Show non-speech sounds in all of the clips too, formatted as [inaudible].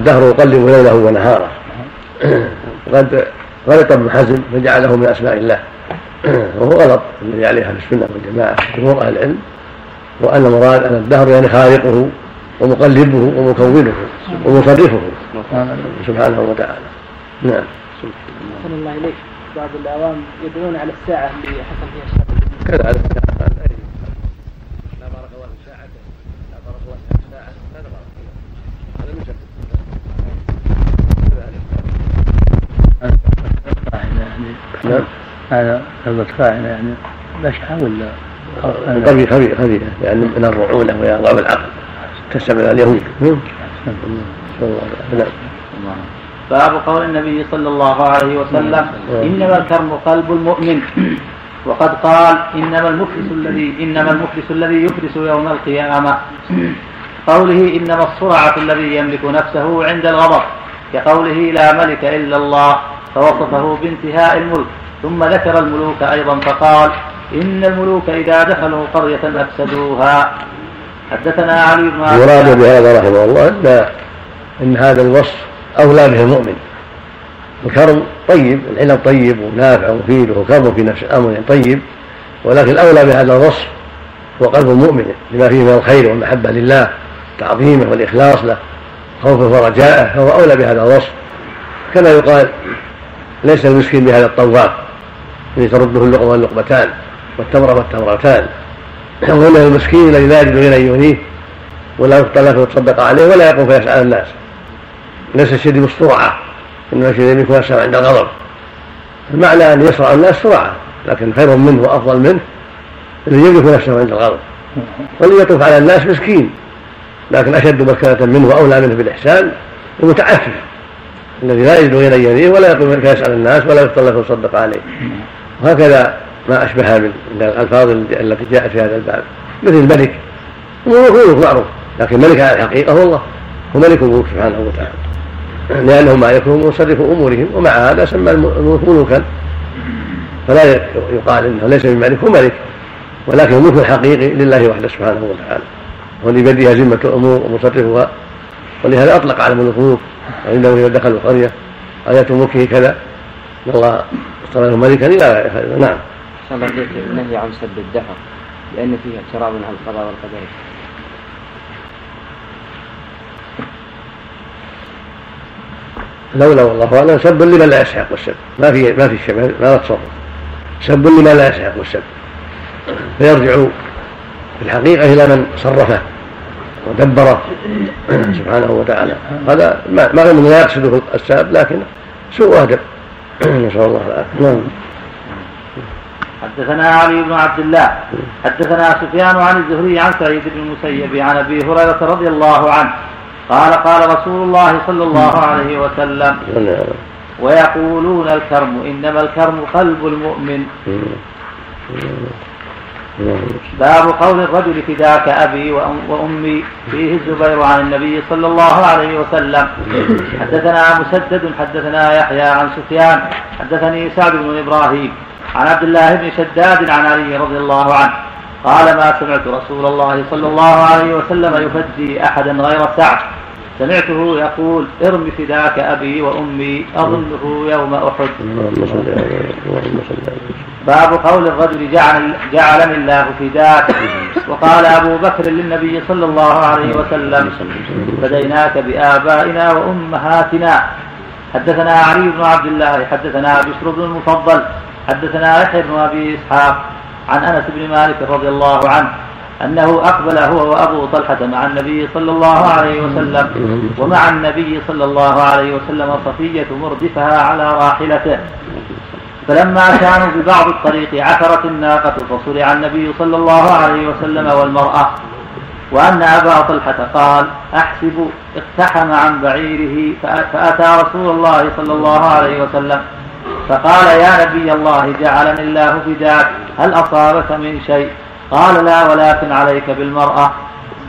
الدهر يقلب ليله ونهاره. وقد غلط ابن حزم فجعله من أسماء الله. وهو غلط الذي عليه أهل السنة والجماعة جمهور أهل العلم. وأن المراد أن الدهر يعني خالقه ومقلبه ومكونه ومصرفه. سبحانه وتعالى. نعم. الله إليك. بعض الأعوام يدعون على الساعة اللي حصل فيها الشر. كذلك لا بارك الله في ساعته لا بارك الله في ساعة لا بارك الله هذا من نعم هذا كلمة فاعلة يعني بشعة ولا خبيئة خبيئة خبيئة يعني من الرعونة وإغضاب العقل. كسب اليهود. نعم. باب قول النبي صلى الله عليه وسلم إنما الكرم قلب المؤمن. وقد قال إنما المفلس الذي إنما المفلس الذي يفلس يوم القيامة. قوله إنما الصرعة الذي يملك نفسه عند الغضب. كقوله لا ملك إلا الله. فوصفه بانتهاء الملك ثم ذكر الملوك أيضا فقال إن الملوك إذا دخلوا قرية أفسدوها. حدثنا علي بن يراد بهذا رحمه الله ان إن هذا الوصف أولى به المؤمن. الكرم طيب العلم طيب ونافع ومفيد وهو كرم في نفس الأمر طيب ولكن الاولى بهذا الوصف هو قلب المؤمن لما فيه من الخير والمحبة لله تعظيمه والإخلاص له خوفه ورجاءه فهو أولى بهذا الوصف. كما يقال ليس المسكين بهذا الطواف الذي ترده اللقمه واللقمتان والتمره والتمرتان. [clears throat] وانه المسكين الذي لا يجد غنى يغنيه ولا يفطر له ويتصدق عليه ولا يقوم فيسأل الناس. ليس الشديد بالسرعه إنما الشديد يكون يسرع عند الغضب. المعنى أن يسرع الناس سرعه لكن خير منه وأفضل منه الذي يملك نفسه عند الغضب. والذي يطوف على الناس مسكين لكن أشد مكانة منه وأولى منه بالإحسان المتعفف الذي لا يجد غنى يليه ولا يقوم فيسال الناس ولا يفطر له ويصدق عليه. وهكذا ما أشبه من الألفاظ التي جاءت في هذا الباب. مثل الملك ملوك معروف لكن ملك على الحقيقة هو الله. هو ملك الملوك سبحانه وتعالى. لأنه مالكهم مصرف أمورهم ومع هذا سمى الملوك ملوكا. فلا يقال إنه ليس بملك هو ملك. ولكن الملك الحقيقي لله وحده سبحانه وتعالى. والذي بيده ذمة الأمور ومصرفها ولهذا أطلق على الملوك ملوك وعنده إذا دخلوا القرية آيات ملكه كذا إن الله اصطفى ملكا إلى نعم. الله النهي عن سب الدهر لأن فيه اعتراض على القضاء والقدر. لولا والله أعلم سب لمن لا يستحق السب. ما في ما في الشبه ما تصرف سب لمن لا يستحق السب. فيرجع في الحقيقة إلى من صرفه. ودبره سبحانه وتعالى. هذا ما من لا يقصد الساب لكن سوء أدب. [clears throat] نسأل الله العافية. نعم. حدثنا علي بن عبد الله. حدثنا سفيان عن الزهري عن سعيد بن المسيب عن أبي هريرة رضي الله عنه. قال قال رسول الله صلى الله عليه وسلم ويقولون الكرم إنما الكرم قلب المؤمن. باب قول الرجل فداك أبي وأمي فيه الزبير عن النبي صلى الله عليه وسلم. حدثنا مسدد حدثنا يحيى عن سفيان حدثني سعد بن إبراهيم. عن عبد الله بن شداد عن علي رضي الله عنه. قال ما سمعت رسول الله صلى الله عليه وسلم يفدي أحدا غير سعد. سمعته يقول ارم فداك أبي وأمي أظنه يوم أحد. باب قول الرجل جعل جعلني الله فداك وقال أبو بكر للنبي صلى الله عليه وسلم فديناك بآبائنا وأمهاتنا. حدثنا علي بن عبد الله حدثنا بشر بن المفضل حدثنا يحيى بن أبي إسحاق عن أنس بن مالك رضي الله عنه أنه أقبل هو وأبو طلحة مع النبي صلى الله عليه وسلم ومع النبي صلى الله عليه وسلم صفية مردفها على راحلته. فلما كانوا ببعض الطريق عثرت الناقة فصرع النبي صلى الله عليه وسلم والمرأة. وأن أبا طلحة قال أحسب اقتحم عن بعيره فأتى رسول الله صلى الله عليه وسلم فقال يا نبي الله جعلني الله فداك هل أصابك من شيء؟ قال لا ولكن عليك بالمرأة.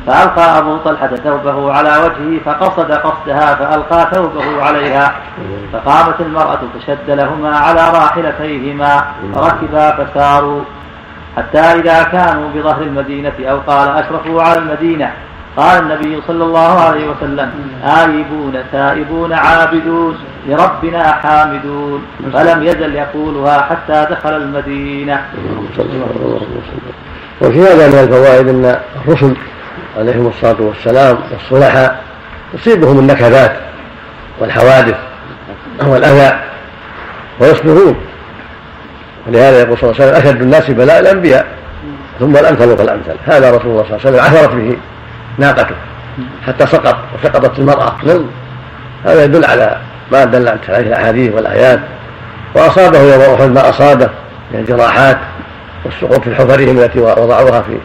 فألقى أبو طلحة ثوبه على وجهه فقصد قصدها فألقى ثوبه عليها. فقامت المرأة فشد لهما على راحلتيهما ركبا فساروا. حتى إذا كانوا بظهر المدينة أو قال أشرفوا على المدينة قال النبي صلى الله عليه وسلم آيبون تائبون عابدون لربنا حامدون. فلم يزل يقولها حتى دخل المدينة. وفي هذا من الفوائد أن الرسل عليهم الصلاة والسلام والصلحاء تصيبهم النكبات والحوادث والأذى ويصبرون ولهذا يقول صلى الله عليه وسلم أشد الناس بلاء الأنبياء ثم الأمثل فالأمثل هذا رسول الله صلى الله عليه وسلم عثرت به ناقته حتى سقط وسقطت المرأة هذا يدل على ما دلت عليه الأحاديث والآيات. وأصابه يوم أحد ما أصابه من الجراحات والسقوط في حفرهم التي وضعوها في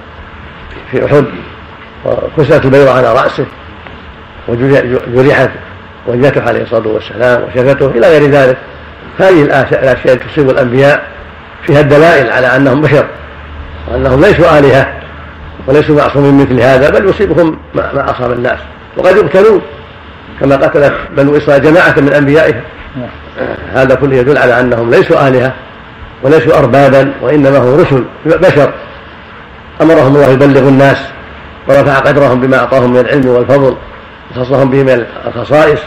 في أحد. وكسرت البيضة على رأسه وجرحت وجهته عليه الصلاة والسلام وشفته إلى غير ذلك. هذه الأشياء التي تصيب الأنبياء فيها الدلائل على أنهم بشر وأنهم ليسوا آلهة وليسوا معصومين مثل هذا بل يصيبهم ما أصاب الناس. وقد يقتلون كما قتلت بنو إسرائيل جماعة من أنبيائهم. هذا كله يدل على أنهم ليسوا آلهة وليسوا أربابا وإنما هم رسل بشر. أمرهم الله يبلغوا الناس ورفع قدرهم بما أعطاهم من العلم والفضل وخصهم به من الخصائص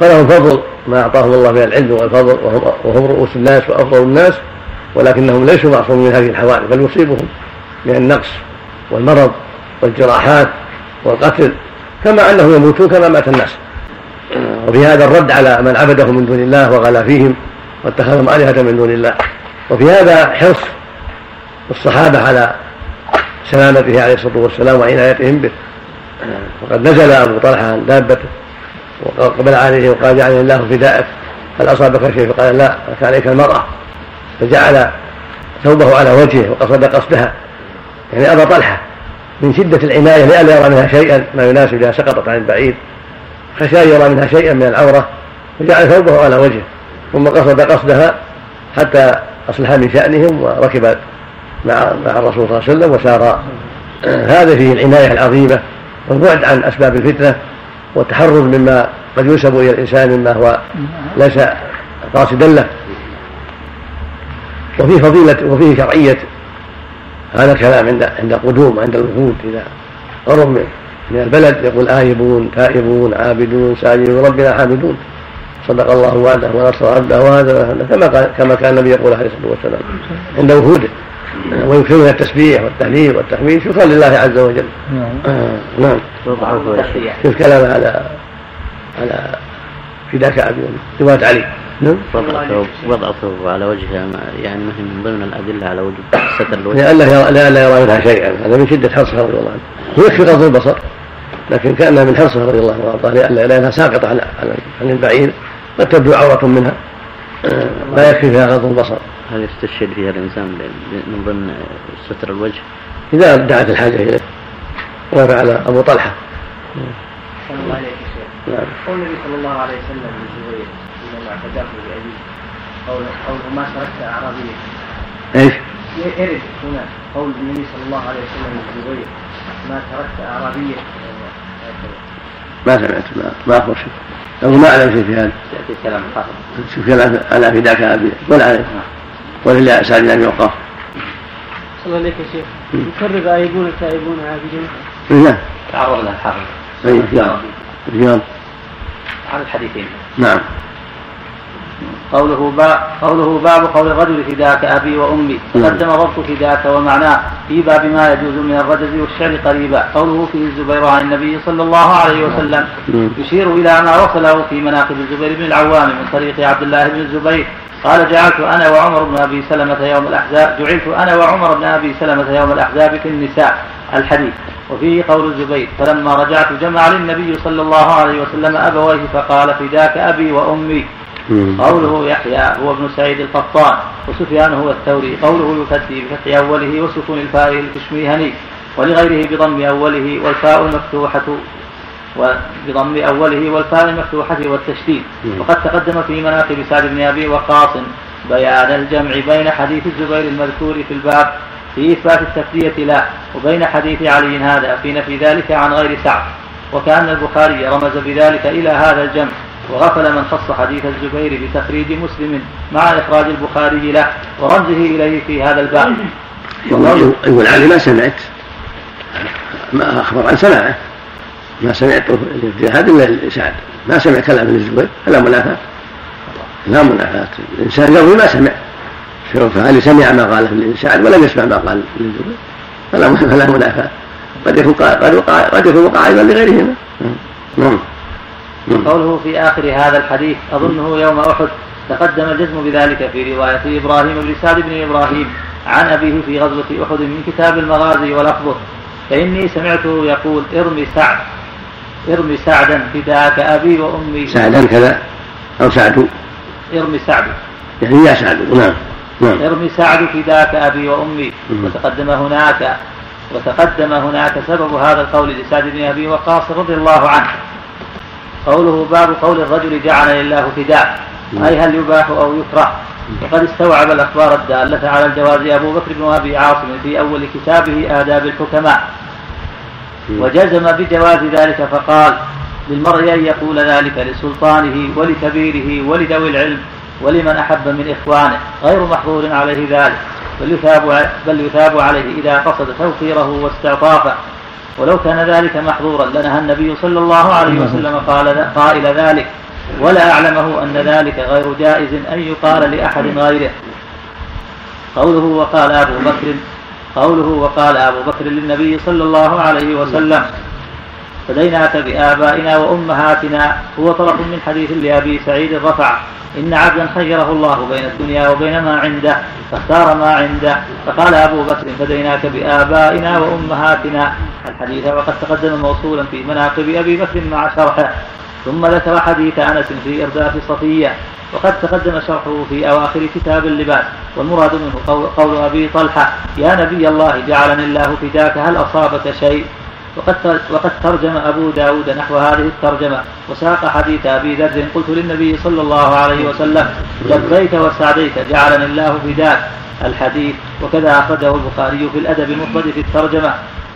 فلهم فضل ما أعطاهم الله من العلم والفضل وهم, وهم رؤوس الناس وأفضل الناس ولكنهم ليسوا معصومين من هذه الحوادث بل يصيبهم من النقص والمرض والجراحات والقتل كما أنهم يموتون كما مات الناس. وفي هذا الرد على من عبده من دون الله وغلا فيهم واتخذهم آلهة من دون الله. وفي هذا حرص الصحابة على سلامته عليه الصلاة والسلام وعنايتهم به. وقد نزل أبو طلحة عن دابته وقبل عليه وقال جعلني الله فداءك هل أصابك شيء؟ فقال لا فعليك المرأة. فجعل ثوبه على وجهه وقصد قصدها. يعني أبا طلحة من شدة العناية لئلا يرى منها شيئا ما يناسب إذا سقطت عن البعيد خشى يرى منها شيئا من العورة فجعل ثوبه على وجهه ثم قصد قصدها حتى أصلح من شأنهم وركب مع مع الرسول صلى الله عليه وسلم وسار هذا فيه العناية العظيمة والبعد عن أسباب الفتنة والتحرز مما قد ينسب إلى الإنسان مما هو ليس قاصدا له. وفيه فضيلة وفيه شرعية هذا الكلام عند عند القدوم عند الوفود إذا قرب من البلد يقول آيبون تائبون عابدون ساجدون ربنا حامدون. صدق الله وعده ونصر عبده وهذا كما كان النبي يقول عليه الصلاة والسلام عند وفوده. ويكثرون التسبيح والتهليل والتحميد شكرا لله عز وجل. نعم. آه نعم. شوف كلامه على على فداك ابي روايه علي. نعم. وضع ثوب وضع ثوب على وجهها يعني ما هي من ضمن الأدلة على وجوب ستر الوجه. لئلا لئلا يرى منها شيئا. هذا من شدة حرصها رضي الله عنه. ويكفي غض البصر لكن كأنها من حرصها رضي الله عنه. لئلا لأنها ساقطة على عن البعير قد تبدو عورة منها. آه، لا يكفي فيها غض البصر. هل يستشهد فيها الإنسان من ضمن ستر الوجه؟ إذا دعت الحاجة اليه وفعل أبو طلحة. الله عليك يا شيخ. نعم. قول النبي صلى الله عليه وسلم لزبير إنما اعتداه بابيه قوله قوله ما تركت اعرابيا. إيش؟ يرد هنا قول النبي صلى الله عليه وسلم لزبير ما تركت اعرابيا ما سمعت ما ما أخبر شيء أقول ما أعلم شيء في هذا يأتي الكلام الخاطئ شوف كلام على فداك أبي قل عليه ولله سعد بن وقاص صلى الله عليك يا شيخ. يكرر آيبون تائبون عابدون نعم. تعرض لها الحافظ أي. رياض رياض على الحديثين. نعم. قوله باب قوله باب قول الرجل فداك أبي وأمي. تقدم ضبط فداك ومعناه في باب ما يجوز من الرجز والشعر قريبا. قوله فيه الزبير عن النبي صلى الله عليه وسلم. يشير إلى ما وصله في مناقب الزبير بن العوام من طريق عبد الله بن الزبير. قال جعلت أنا وعمر بن أبي سلمة يوم الأحزاب جعلت أنا وعمر بن أبي سلمة يوم الأحزاب في النساء الحديث. وفيه قول الزبير فلما رجعت جمع للنبي صلى الله عليه وسلم أبويه فقال فداك أبي وأمي. قوله يحيى هو ابن سعيد القطان وسفيان هو الثوري قوله يفتي بفتح أوله وسكون الفاء الكشميهني ولغيره بضم أوله والفاء المفتوحة وبضم أوله والفاء المفتوحة والتشديد. وقد تقدم في مناقب سعد بن أبي وقاص بيان الجمع بين حديث الزبير المذكور في الباب في إثبات التفدية لا وبين حديث علي هذا في نفي ذلك عن غير سعد. وكأن البخاري رمز بذلك إلى هذا الجمع وغفل من خص حديث الزبير بتخريج مسلم مع إخراج البخاري له ورمزه إليه في هذا الباب. يقول علي ما سمعت. ما أخبر عن سماعه. ما سمعت الاجتهاد الا سعد ما سمع كلام ابن الزبير فلا منافاة. لا منافاة. الإنسان يروي ما سمع. فهل سمع ما قاله ابن سعد ولم يسمع ما قال ابن الزبير فلا فلا منافاة. قد يكون قد وقع قد يكون وقع أيضا لغيرهما نعم. قوله في آخر هذا الحديث أظنه يوم أحد تقدم الجزم بذلك في رواية إبراهيم بن سعد بن إبراهيم عن أبيه في غزوة أحد من كتاب المغازي ولفظه. فإني سمعته يقول ارمي سعد. ارمي سعدا فداك أبي وأمي. سعدا كذا أو سعد. ارمي سعد. يعني يا سعد. نعم. نعم. ارمي سعد فداك أبي وأمي. وتقدم هناك وتقدم هناك سبب هذا القول لسعد بن أبي وقاص رضي الله عنه. قوله باب قول الرجل جعلني الله فداء. أي هل يباح أو يكره؟ وقد استوعب الأخبار الدالة على الجواز أبو بكر بن أبي عاصم في أول كتابه آداب الحكماء. وجزم بجواز ذلك فقال للمرء أن يقول ذلك لسلطانه ولكبيره ولذوي العلم ولمن أحب من إخوانه. غير محظور عليه ذلك. بل يثاب, بل يثاب عليه إذا قصد توفيره واستعطافه. ولو كان ذلك محظورا لنهى النبي صلى الله عليه وسلم قال قائل ذلك. ولا أعلمه أن ذلك غير جائز أن يقال لأحد غيره. قوله وقال أبو بكر قوله وقال أبو بكر للنبي صلى الله عليه وسلم فديناك بآبائنا وأمهاتنا هو طرف من حديث لأبي سعيد رفع إن عبدا خيره الله بين الدنيا وبين ما عنده فاختار ما عنده. فقال أبو بكر فديناك بآبائنا وأمهاتنا. الحديث وقد تقدم موصولا في مناقب أبي بكر مع شرحه. ثم ذكر حديث أنس في إرداف صفية. وقد تقدم شرحه في أواخر كتاب اللباس والمراد منه قول أبي طلحة يا نبي الله جعلني الله فداك هل أصابك شيء؟ وقد وقد ترجم أبو داود نحو هذه الترجمة وساق حديث أبي ذر قلت للنبي صلى الله عليه وسلم لبيك وسعديك جعلني الله فداك. الحديث وكذا أخرجه البخاري في الأدب المفرد في الترجمة.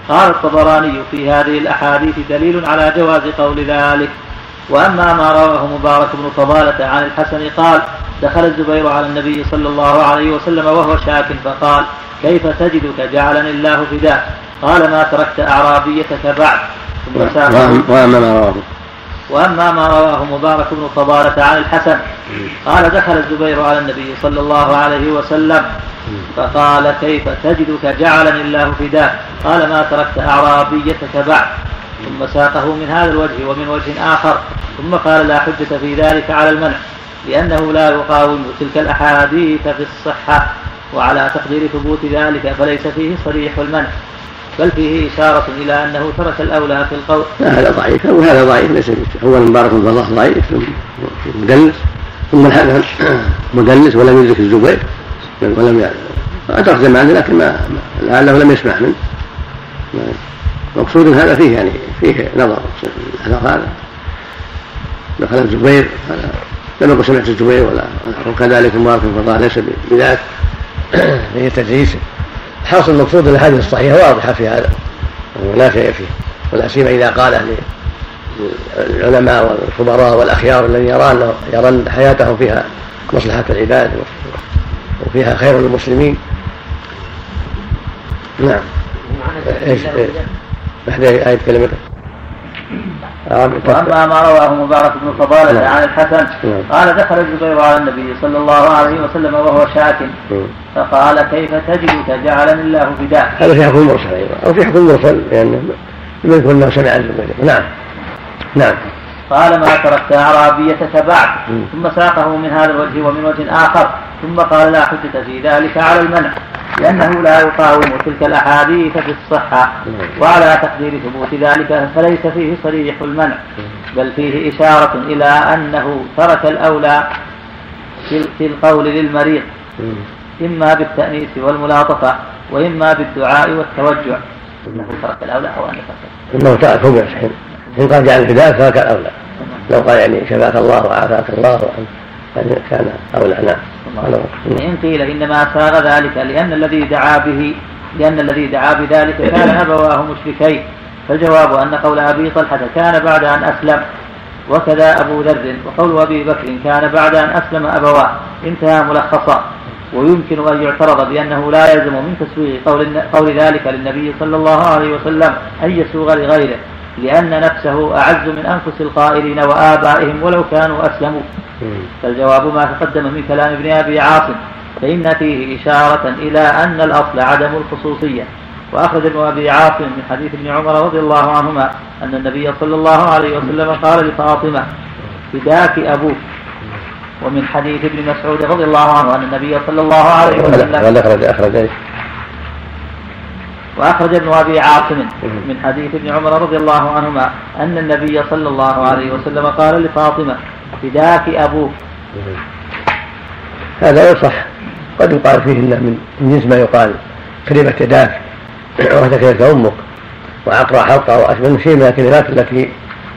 قال الطبراني في هذه الأحاديث دليل على جواز قول ذلك. وأما ما رواه مبارك بن فضالة عن الحسن قال دخل الزبير على النبي صلى الله عليه وسلم وهو شاك فقال كيف تجدك؟ جعلني الله فداك قال ما تركت أعرابيتك بعد ثم وأما ما رواه. وأما ما رواه مبارك بن فضالة عن الحسن. قال دخل الزبير على النبي صلى الله عليه وسلم. فقال كيف تجدك؟ جعلني الله فداك قال ما تركت أعرابيتك بعد ثم ساقه من هذا الوجه ومن وجه آخر ثم قال لا حجة في ذلك على المنع لأنه لا يقاوم تلك الأحاديث في الصحة وعلى تقدير ثبوت ذلك فليس فيه صريح المنع بل فيه إشارة إلى أنه ترك الأولى في القول. هذا ضعيف. وهذا ضعيف ليس أولا مبارك الله ضعيف ثم مدلس ثم الحسن مدلس ولم يدرك الزبير ولم أدرك زمان لكن ما لعله لم يسمع منه. مقصود هذا فيه يعني فيه نظر. هذا دخل الزبير لم يكن سمعت الزبير ولا وكذلك مبارك بن ليس بذاك [clears throat] فيه تدليس حاصل المقصود الاحاديث الصحيحة واضحة في هذا ولا شيء فيه. ولا سيما إذا قال العلماء والخبراء والأخيار الذين يرون يرون حياتهم فيها مصلحة العباد وفيها خير للمسلمين. نعم. إيش؟ بعد آية كلمته وأما ما رواه مبارك بن فضالة نعم. عن الحسن نعم. قال دخل الزبير على النبي صلى الله عليه وسلم وهو شاك. نعم. فقال كيف تجدك جعلني الله فداء؟ هذا في حكم المرسل أيضا. أو في حكم المرسل لأنه لم يكن انه سمع الزبير. نعم. نعم. قال ما تركت أعرابيتك بعد ثم ساقه من هذا الوجه ومن وجه آخر. ثم قال لا حجة في ذلك على المنع. لأنه لا يقاوم تلك الأحاديث في الصحة وعلى تقدير ثبوت ذلك فليس فيه صريح المنع بل فيه إشارة إلى أنه ترك الأولى في القول للمريض إما بالتأنيث والملاطفة وإما بالدعاء والتوجع. إنه ترك الأولى أو أن ترك إنه ترك هو حين إن قال جعل الفداء ترك الأولى. لو قال يعني شفاك الله وعافاك الله كان أولى. نعم. إن قيل إنما ساغ ذلك لأن الذي دعا به لأن الذي دعا بذلك كان أبواه مشركين. فالجواب أن قول أبي طلحة كان بعد أن أسلم وكذا أبو ذر وقول أبي بكر كان بعد أن أسلم أبواه. انتهى ملخصا. ويمكن أن يعترض بأنه لا يلزم من تسويغ قول, قول ذلك للنبي صلى الله عليه وسلم أن يسوغ لغيره. لأن نفسه أعز من أنفس القائلين وآبائهم ولو كانوا أسلموا. فالجواب ما تقدم من كلام ابن أبي عاصم فإن فيه إشارة إلى أن الأصل عدم الخصوصية. وأخرج ابن أبي عاصم من حديث ابن عمر رضي الله عنهما أن النبي صلى الله عليه وسلم قال لفاطمة فداك أبوك. ومن حديث ابن مسعود رضي الله عنه أن النبي صلى الله عليه وسلم أخرج أخرج وأخرج ابن أبي عاصم من حديث ابن عمر رضي الله عنهما أن النبي صلى الله عليه وسلم قال لفاطمة فداك أبوك. هذا يصح. قد يقال فيهن من جنس ما يقال. كلمة يداك وتكلمت أمك وعقرى حلقة وأشبه شيء من الكلمات التي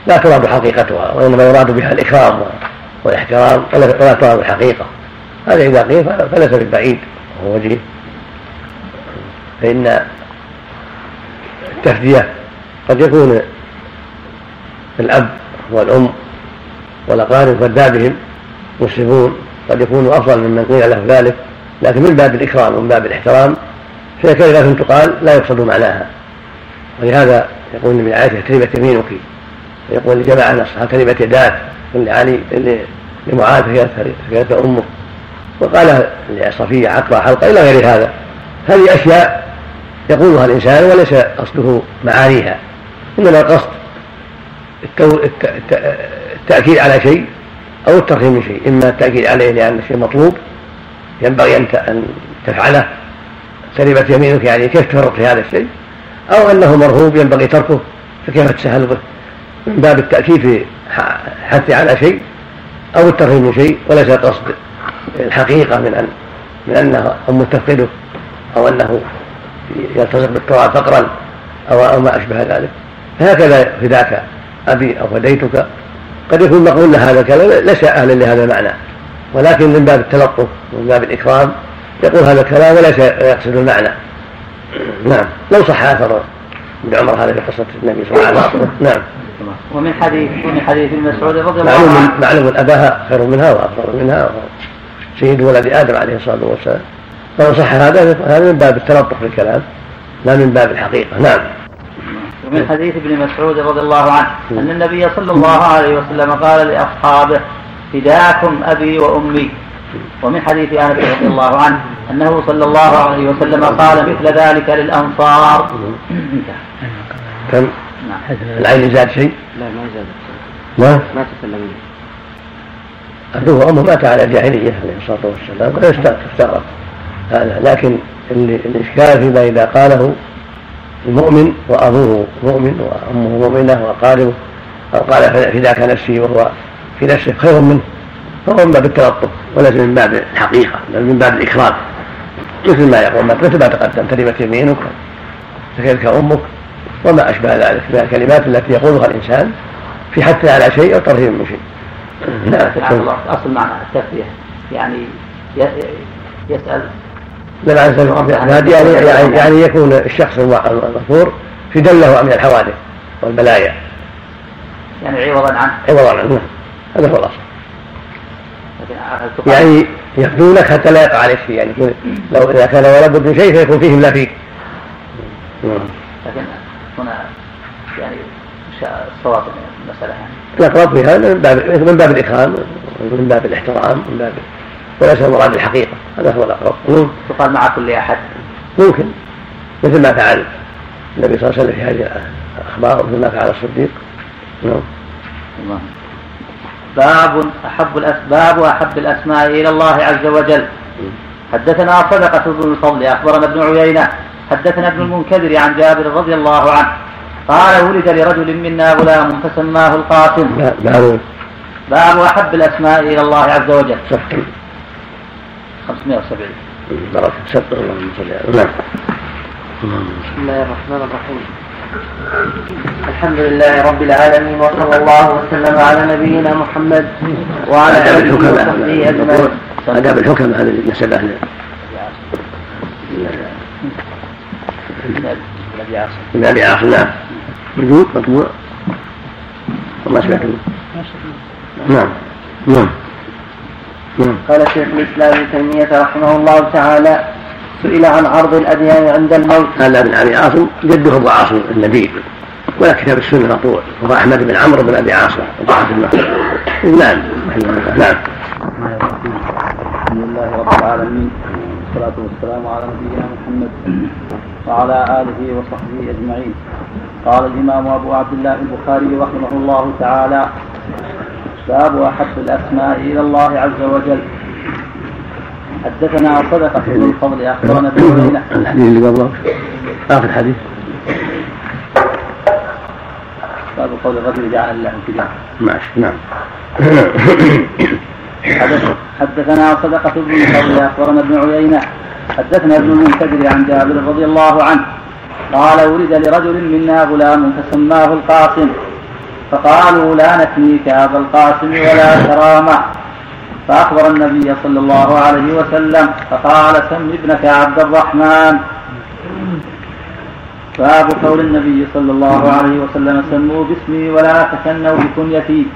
لا تراد حقيقتها وإنما يراد بها الإكرام والاحترام ولا تراد الحقيقة. هذا إذا قيل فليس بالبعيد وهو وجيه فإن التفدية قد يكون الأب والأم والأقارب فدادهم مسلمون. قد يكونوا أفضل ممن قيل له ذلك. لكن من باب الإكرام ومن باب الاحترام فهي كلمة تقال لا يقصد معناها. ولهذا يقول النبي عائشة كلمة يمينك يقول لجماعة الصحابة كلمة يداك. لعلي لمعاذ كانت أمه وقال لصفية عقبة حلقة إلى غير هذا. هذه أشياء يقولها الإنسان وليس قصده معانيها إنما القصد التأكيد على شيء أو الترهيب من شيء إما التأكيد عليه لأن الشيء مطلوب ينبغي أن تفعله سلبت يمينك يعني كيف تفرط في هذا الشيء؟ أو أنه مرهوب ينبغي تركه فكيف تسهل به؟ من باب التأكيد في حث على شيء أو الترهيب من شيء وليس قصد الحقيقة من أن من أنه أم تفقده أو أنه يلتصق بالتراب فقرا أو ما أشبه ذلك. فهكذا فداك أبي أو فديتك. قد يكون مقبول هذا الكلام ليس أهلا لهذا المعنى. ولكن من باب التلطف ومن باب الإكرام يقول هذا الكلام وليس يقصد المعنى. نعم. لو صح آثر ابن عمر هذا في قصة النبي صلى الله عليه وسلم. نعم. ومن حديث ومن حديث ابن مسعود رضي الله عنه. معلوم معلوم أباها خير منها وافضل منها سيد ولد آدم عليه الصلاة والسلام. فلو صح هذا هذا من باب التلطف في الكلام لا من باب الحقيقة. نعم. ومن حديث ابن مسعود رضي الله عنه أن النبي صلى الله عليه وسلم قال لأصحابه فداكم أبي وأمي. ومن حديث آنس رضي الله عنه أنه صلى الله عليه وسلم قال مثل ذلك للأنصار. كم؟ العين زاد شيء؟ لا ما زاد. ما؟ ما تكلم أبوه وأمه مات على الجاهلية عليه الصلاة والسلام ولا يستغرب هذا. لكن الإشكال فيما إذا قاله المؤمن وأبوه مؤمن وأمه مؤمنة وقاربه أو قال فداك نفسي وهو في نفسه خير منه فهو من باب التلطف وليس من باب الحقيقة بل من باب الإكرام مثل ما يقول مثل ما تقدم تربت يمينك سكنك أمك وما أشبه ذلك من الكلمات التي يقولها الإنسان في حث على شيء أو ترهيب من شيء. نعم أصل معنى التسلية يعني يسأل لا يعني, يعني, يعني يكون الشخص المذكور في دله من الحوادث والبلايا. يعني عوضا عنه. عوضا عنه. نعم. هذا هو الأصل. يعني يفدونك حتى لا يقع عليك شيء. يعني لو إذا كان ولا بد من شيء فيكون فيهم لا فيك لكن هنا يعني الصواب المسألة يعني. الاقرب في هذا من باب من باب الاكرام من باب الإحترام من باب وليس المراد الحقيقة. هذا هو الأقرب. تقال مع كل أحد. ممكن. مثل ما فعل النبي صلى الله عليه وسلم في هذه الأخبار مثل ما فعل الصديق. نعم. باب أحب الأسباب وأحب الأسماء إلى الله عز وجل. حدثنا صدقة بن الفضل أخبرنا ابن عيينة. حدثنا ابن المنكدر عن جابر رضي الله عنه. قال ولد لرجل منا غلام فسماه القاسم. باب أحب الأسماء إلى الله عز وجل. 570 بارك اللهم صل على بسم الله الرحمن الرحيم. الحمد لله رب العالمين وصلى الله وسلم على نبينا محمد وعلى آله وصحبه أجمعين. أداب الحكم. هذه المساله ابن ابي عاصم. نعم. موجود مطبوع. وما سمعت نعم نعم. نعم. قال شيخ الإسلام ابن تيمية رحمه الله تعالى سئل عن عرض الأديان عند الموت. هذا ابن أبي عاصم جده أبو عاصم النبيل ولا كتاب السنة مطبوع هو أحمد بن عمرو بن أبي عاصم وضعف المخرج نعم. نعم. الحمد لله رب العالمين والصلاة والسلام على نبينا محمد وعلى آله وصحبه أجمعين. قال الإمام أبو عبد الله البخاري رحمه الله تعالى باب أحب الأسماء إلى الله عز وجل. حدثنا صدقة بن الفضل أخبرنا الحديث اللي قبله آخر حديث. باب قول الرجل جعل الله كتاب ماشي نعم. حدثنا صدقة بن الفضل أخبرنا ابن عيينة. حدثنا ابن المنكدر عن جابر رضي الله عنه. قال ولد لرجل منا غلام فسماه القاسم. فقالوا لا نكنيك أبا القاسم ولا كرامة. فأخبر النبي صلى الله عليه وسلم فقال سم ابنك عبد الرحمن. باب قول النبي صلى الله عليه وسلم سموا باسمي ولا تكنوا بكنيتي.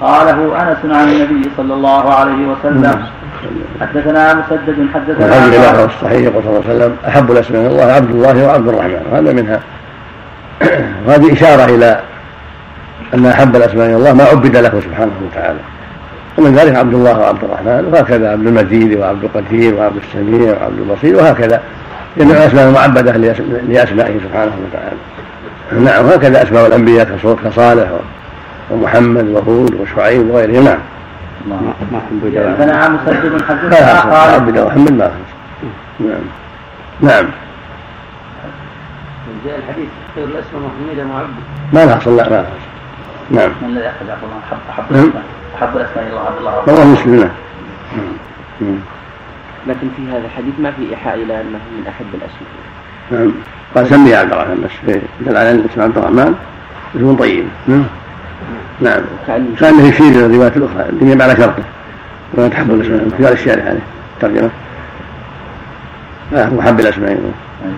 قاله أنس عن النبي صلى الله عليه وسلم. حدثنا مسدد حدثنا الحمد لله الصحيح يقول صلى الله عليه وسلم. أحب الأسماء إلى الله عبد الله وعبد الرحمن. وهذا منها. [clears throat] وهذه إشارة إلى أن أحب الأسماء إلى الله ما عبد له سبحانه وتعالى. ومن ذلك عبد الله وعبد الرحمن وهكذا عبد المجيد وعبد القدير وعبد السميع وعبد البصير وهكذا. جميع الأسماء المعبده لأسمائه سبحانه وتعالى. نعم وهكذا أسماء الأنبياء كصالح ومحمد وهود وشعيب وغيرهم. نعم. ما حدثنا مسدد حدثنا قال؟ عبد محمد ما نعم. نعم. جاء الحديث خير الاسماء محمدا وعبد ما لها صلى ما لها نعم. من الذي أخذ عبد الله احب احب الاسماء احب الاسماء إلى الله عبد الله. رواه مسلم نعم. لكن في هذا الحديث ما في إيحاء إلى أنه من أحب الأسماء. نعم. قال سمي عبد الرحمن. بس دل على أن اسم عبد الرحمن اسم طيب. نعم. نعم. كأنه يشير إلى الروايات الأخرى الدنيا على شرطه. ولا تحب الأسماء في هذا الشارع عليه ترجمة محب الأسماء.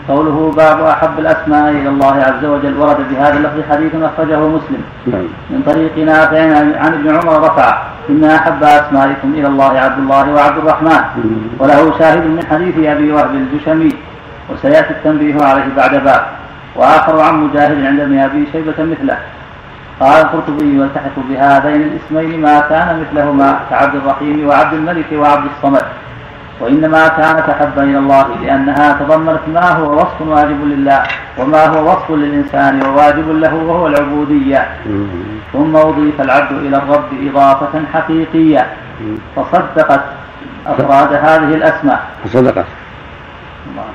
قوله باب أحب الأسماء إلى الله عز وجل ورد بهذا اللفظ حديث أخرجه مسلم. نعم. من طريق نافع عن ابن عمر رفع إن أحب أسمائكم إلى الله عبد الله وعبد الرحمن. وله شاهد من حديث أبي وهب الجشمي وسيأتي التنبيه عليه بعد باب. وآخر عن مجاهد عند ابن أبي شيبة مثله. قال القرطبي والتحق بهذين الاسمين ما كان مثلهما كعبد الرحيم وعبد الملك وعبد الصمد. وإنما كانت أحب إلى الله لأنها تضمنت ما هو وصف واجب لله وما هو وصف للإنسان وواجب له وهو العبودية. ثم أضيف العبد إلى الرب إضافة حقيقية. فصدقت أفراد هذه الأسماء. فصدقت.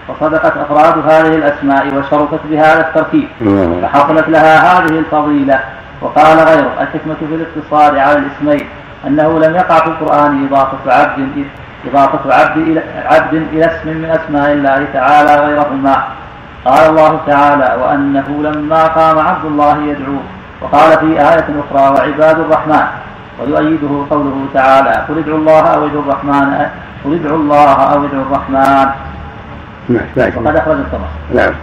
فصدقت أفراد هذه الأسماء وشرفت بهذا التركيب. فحصلت لها هذه الفضيلة. وقال غيره الحكمة في الاقتصار على الاسمين أنه لم يقع في القرآن إضافة عبد إضافة عبد إلى عبد إلى اسم من أسماء الله تعالى غيرهما. قال الله تعالى وأنه لما قام عبد الله يدعوه. وقال في آية أخرى وعباد الرحمن. ويؤيده قوله تعالى قل ادعوا الله أو ادعوا الرحمن قل ادعوا الله أو ادعوا الرحمن. نعم وقد أخرج الطبراني نعم.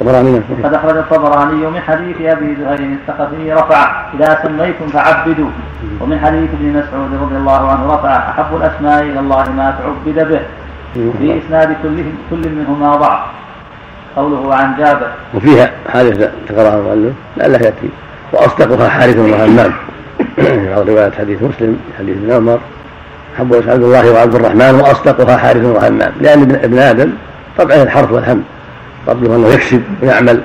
الطبراني قد أخرج الطبراني من حديث أبي زهير الثقفي رفع إذا سميتم فعبدوا. ومن حديث ابن مسعود رضي الله عنه رفع أحب الأسماء إلى الله ما تعبد به. في إسناد كل كل منهما ضعف. قوله عن جابر. وفيها حادثة ذكرها المؤلف لعله يأتي. وأصدقها حارث بن همام في بعض روايات حديث مسلم حديث ابن عمر. أحب عبد الله وعبد الرحمن وأصدقها حارث بن همام لأن ابن آدم طبعه الحرف والهم. قبله أنه يكسب ويعمل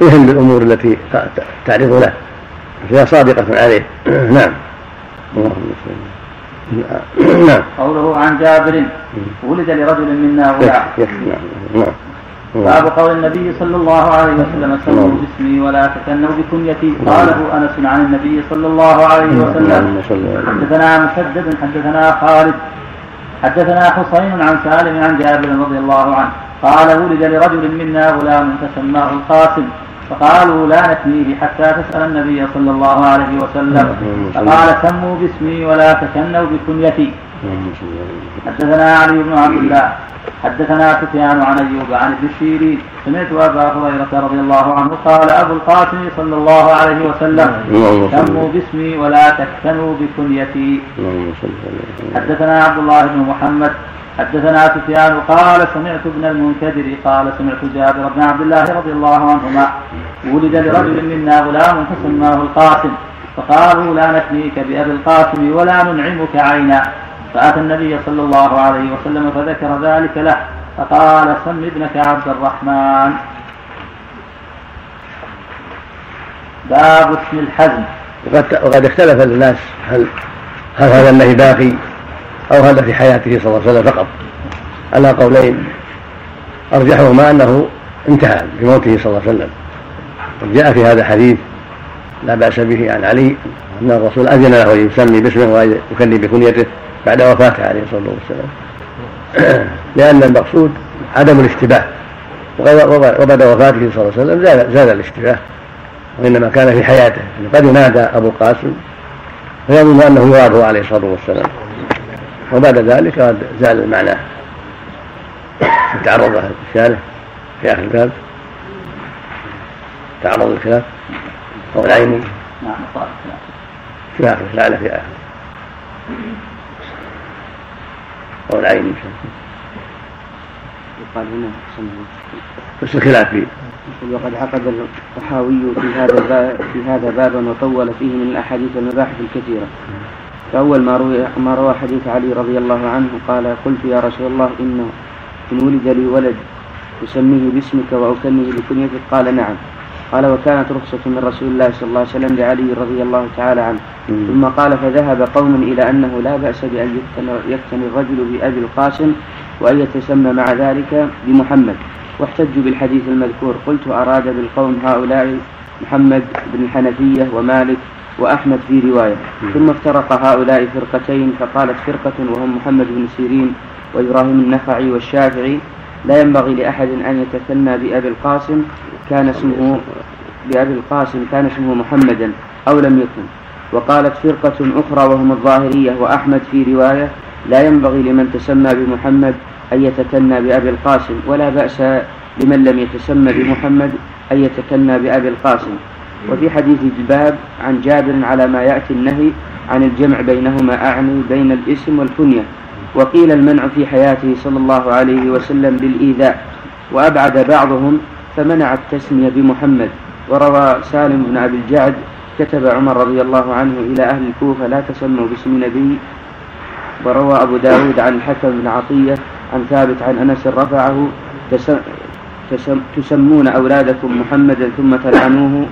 ويهم بالأمور التي تعرض له. فهي صادقة عليه. [clears throat] نعم. اللهم [clears throat] نعم. قوله عن جابر ولد لرجل منا غلام. نعم. باب قول النبي صلى الله عليه وسلم سموا باسمي ولا تكنوا بكنيتي. قاله أنس عن النبي صلى الله عليه وسلم حدثنا مسدد حدثنا خالد حدثنا حسين عن سالم عن جابر رضي الله عنه. قال ولد لرجل منا غلام فسماه القاسم فقالوا لا نكنيه حتى تسأل النبي صلى الله عليه وسلم. فقال سموا باسمي ولا تكنوا بكنيتي. حدثنا علي بن عبد الله حدثنا سفيان عن أيوب عن ابن الشيرين سمعت أبا هريرة رضي الله عنه قال أبو القاسم صلى الله عليه وسلم سموا باسمي ولا تكتنوا بكنيتي. حدثنا عبد الله بن محمد حدثنا سفيان قال سمعت ابن المنكدر قال سمعت جابر بن عبد الله رضي الله عنهما ولد لرجل منا غلام فسماه القاسم. فقالوا لا نكنيك بأبي القاسم ولا ننعمك عينا. فأتى النبي صلى الله عليه وسلم فذكر ذلك له فقال سم ابنك عبد الرحمن. باب اسم الحزم. وقد, اختلف الناس هل هل هذا النهي باقي؟ أو هذا في حياته صلى الله عليه وسلم فقط. على قولين. ارجحهما أنه انتهى بموته صلى الله عليه وسلم. جاء في هذا حديث لا بأس به عن علي أن الرسول أذن له أن يسمي باسمه ويكني بكنيته بعد وفاته عليه الصلاة والسلام. [clears throat] لأن المقصود عدم الاشتباه. وبعد وفاته صلى الله عليه وسلم زال الاشتباه. وإنما كان في حياته. يعني قد ينادى أبو القاسم فيظن أنه يراده عليه الصلاة والسلام. وبعد ذلك قد زال المعنى. تعرض له الشارع في آخر الباب. تعرض الخلاف أو العيني نعم في آخر لعل في آخر. أو العيني يقال هنا بس الخلاف فيه. وقد عقد الطحاوي في هذا في هذا بابا وطول فيه من الأحاديث والمباحث الكثيرة. فأول ما روي ما روى حديث علي رضي الله عنه قال قلت يا رسول الله إن إن ولد لي ولد أسميه باسمك واكنه بكنيتك قال نعم. قال وكانت رخصة من رسول الله صلى الله عليه وسلم لعلي رضي الله تعالى عنه. ثم قال فذهب قوم إلى أنه لا بأس بأن يكتني الرجل بأبي القاسم وأن يتسمى مع ذلك بمحمد. واحتجوا بالحديث المذكور. قلت أراد بالقوم هؤلاء محمد بن الحنفية ومالك وأحمد في رواية. ثم افترق هؤلاء فرقتين فقالت فرقة وهم محمد بن سيرين وإبراهيم النخعي والشافعي. لا ينبغي لأحد أن يتثنى بأبي القاسم كان اسمه بأبي القاسم كان اسمه محمدا أو لم يكن. وقالت فرقة أخرى وهم الظاهرية وأحمد في رواية لا ينبغي لمن تسمى بمحمد أن يتكنى بأبي القاسم ولا بأس لمن لم يتسمى بمحمد أن يتكنى بأبي القاسم. وفي حديث الباب عن جابر على ما يأتي النهي عن الجمع بينهما أعني بين الاسم والكنية وقيل المنع في حياته صلى الله عليه وسلم بالإيذاء وأبعد بعضهم فمنع التسمية بمحمد. وروى سالم بن أبي الجعد كتب عمر رضي الله عنه إلى أهل الكوفة لا تسموا باسم نبي. وروى أبو داود عن الحكم بن عطية عن ثابت عن أنس رفعه تسمون أولادكم محمدا ثم تلعنوه.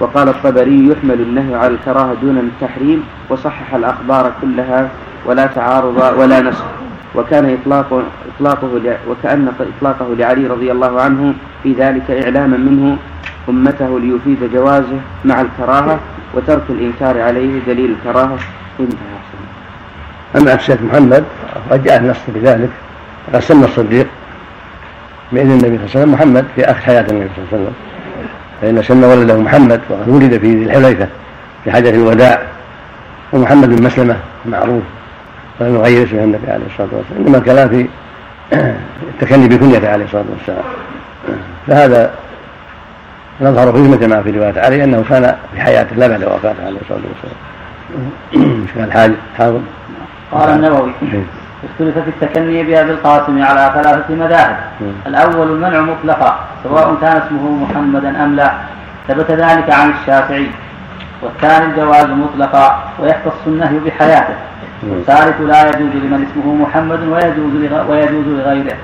وقال الطبري يحمل النهي على الكراهة دون التحريم وصحح الأخبار كلها ولا تعارض ولا نسخ. وكان إطلاق إطلاقه وكأن إطلاقه لعلي رضي الله عنه في ذلك إعلاما منه أمته ليفيد جوازه مع الكراهة وترك الإنكار عليه دليل الكراهة. انتهى. أما الشيخ محمد قد جاء النص بذلك قد سمى الصديق بإذن النبي صلى الله عليه وسلم محمد في آخر حياة النبي صلى الله عليه وسلم. فإن سمى ولده محمد وقد ولد في ذي الحليفة في حجة الوداع ومحمد بن مسلمة معروف ولم يغير اسمه النبي عليه الصلاة والسلام إنما الكلام في [coughs] التكني بكنيته عليه الصلاة والسلام. فهذا نظهر فيه مثل ما في رواية علي أنه كان في حياته لا بعد وفاته عليه الصلاة والسلام. كان الحاج حاضر قال النووي. اختلف في التكني بأبي القاسم على ثلاثة مذاهب. الأول المنع مطلقا سواء كان اسمه محمدا أم لا. ثبت ذلك عن الشافعي. والثاني الجواز مطلقا ويختص النهي بحياته. والثالث لا يجوز لمن اسمه محمد ويجوز ويجوز لغيره.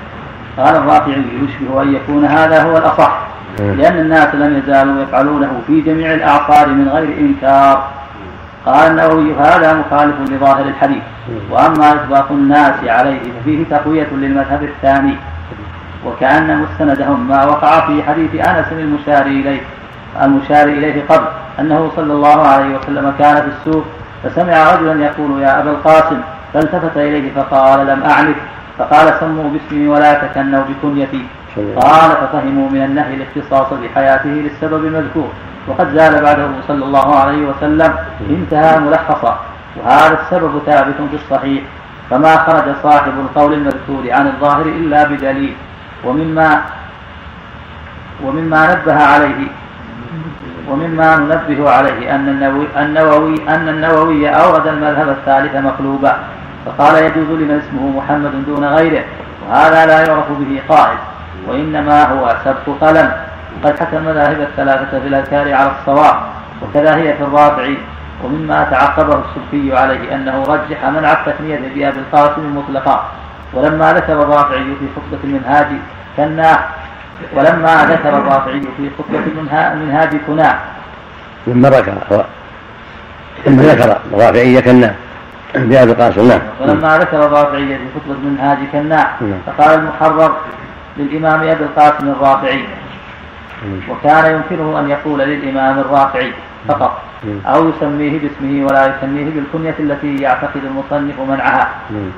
قال الرافعي يشبه أن يكون هذا هو الأصح. لأن الناس لم يزالوا يفعلونه في جميع الأعصار من غير إنكار. قال النووي هذا مخالف لظاهر الحديث. وأما اطلاق الناس عليه ففيه تقوية للمذهب الثاني. وكأن مستندهم ما وقع في حديث أنس المشار إليه المشار إليه قبل أنه صلى الله عليه وسلم كان في السوق فسمع رجلا يقول يا أبا القاسم. فالتفت إليه فقال لم أعرف. فقال سموا باسمي ولا تكنوا بكنيتي. قال ففهموا من النهي الاختصاص بحياته للسبب المذكور. وقد زال بعده صلى الله عليه وسلم انتهى ملخصا. وهذا السبب ثابت في الصحيح فما خرج صاحب القول المذكور عن الظاهر إلا بدليل ومما ومما نبه عليه ومما ننبه عليه أن النووي, النووي أن النووي أورد المذهب الثالث مقلوبا فقال يجوز لمن اسمه محمد دون غيره وهذا لا يعرف به قائل وإنما هو سبق قلم. قد حكى المذاهب الثلاثة في الأذكار على الصواب وكذا هي في الرابع. ومما تعقبه السلفي عليه أنه رجح منع التثنية بأبي القاسم مطلقا ولما ذكر الرافعي في خطبة المنهاج كنا ولما ذكر الرافعي في خطبة المنهاج كنا. لما ذكر ثم ذكر الرافعي كنا بأبي القاسم نعم. ولما ذكر الرافعي في خطبة المنهاج كنا نعم. فقال المحرر للإمام أبي القاسم الرافعي. وكان يمكنه أن يقول للإمام الرافعي فقط. أو يسميه باسمه ولا يسميه بالكنية التي يعتقد المصنف منعها.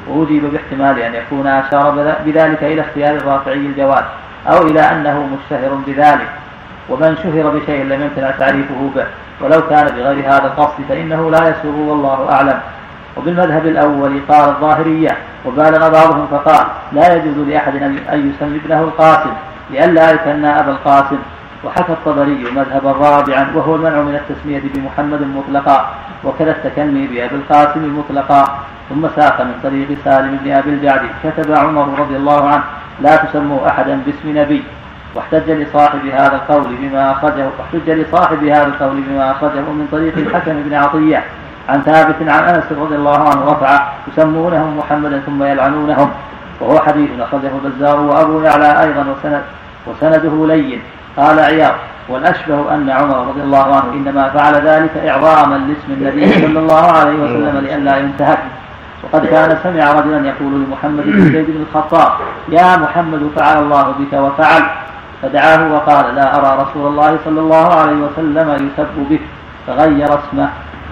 وأجيب باحتمال أن يكون أشار بذلك إلى اختيار الرافعي الجواز. أو إلى أنه مشتهر بذلك. ومن شهر بشيء لم يمتنع تعريفه به. ولو كان بغير هذا القصد فإنه لا يسوغ والله أعلم. وبالمذهب الأول قال الظاهرية وبالغ بعضهم فقال لا يجوز لأحد أن يسمي ابنه القاسم لئلا يكنى أبا القاسم. وحكى الطبري مذهبا رابعا وهو المنع من التسمية بمحمد مطلقا وكذا التكني بأبي القاسم مطلقا. ثم ساق من طريق سالم بن أبي الجعد كتب عمر رضي الله عنه لا تسموا أحدا باسم نبي. واحتج لصاحب هذا القول بما أخرجه واحتج لصاحب هذا القول بما أخرجه من طريق الحكم بن عطية. عن ثابت عن أنس رضي الله عنه رفع يسمونهم محمدا ثم يلعنونهم. وهو حديث أخرجه البزار وأبو يعلى أيضا وسند وسنده لين. قال عياض والأشبه أن عمر رضي الله عنه إنما فعل ذلك إعظاما لاسم النبي صلى الله عليه وسلم لئلا ينتهك. وقد كان سمع رجلا يقول لمحمد بن زيد بن الخطاب يا محمد فعل الله بك وفعل. فدعاه وقال لا أرى رسول الله صلى الله عليه وسلم يسب بك فغير اسمه.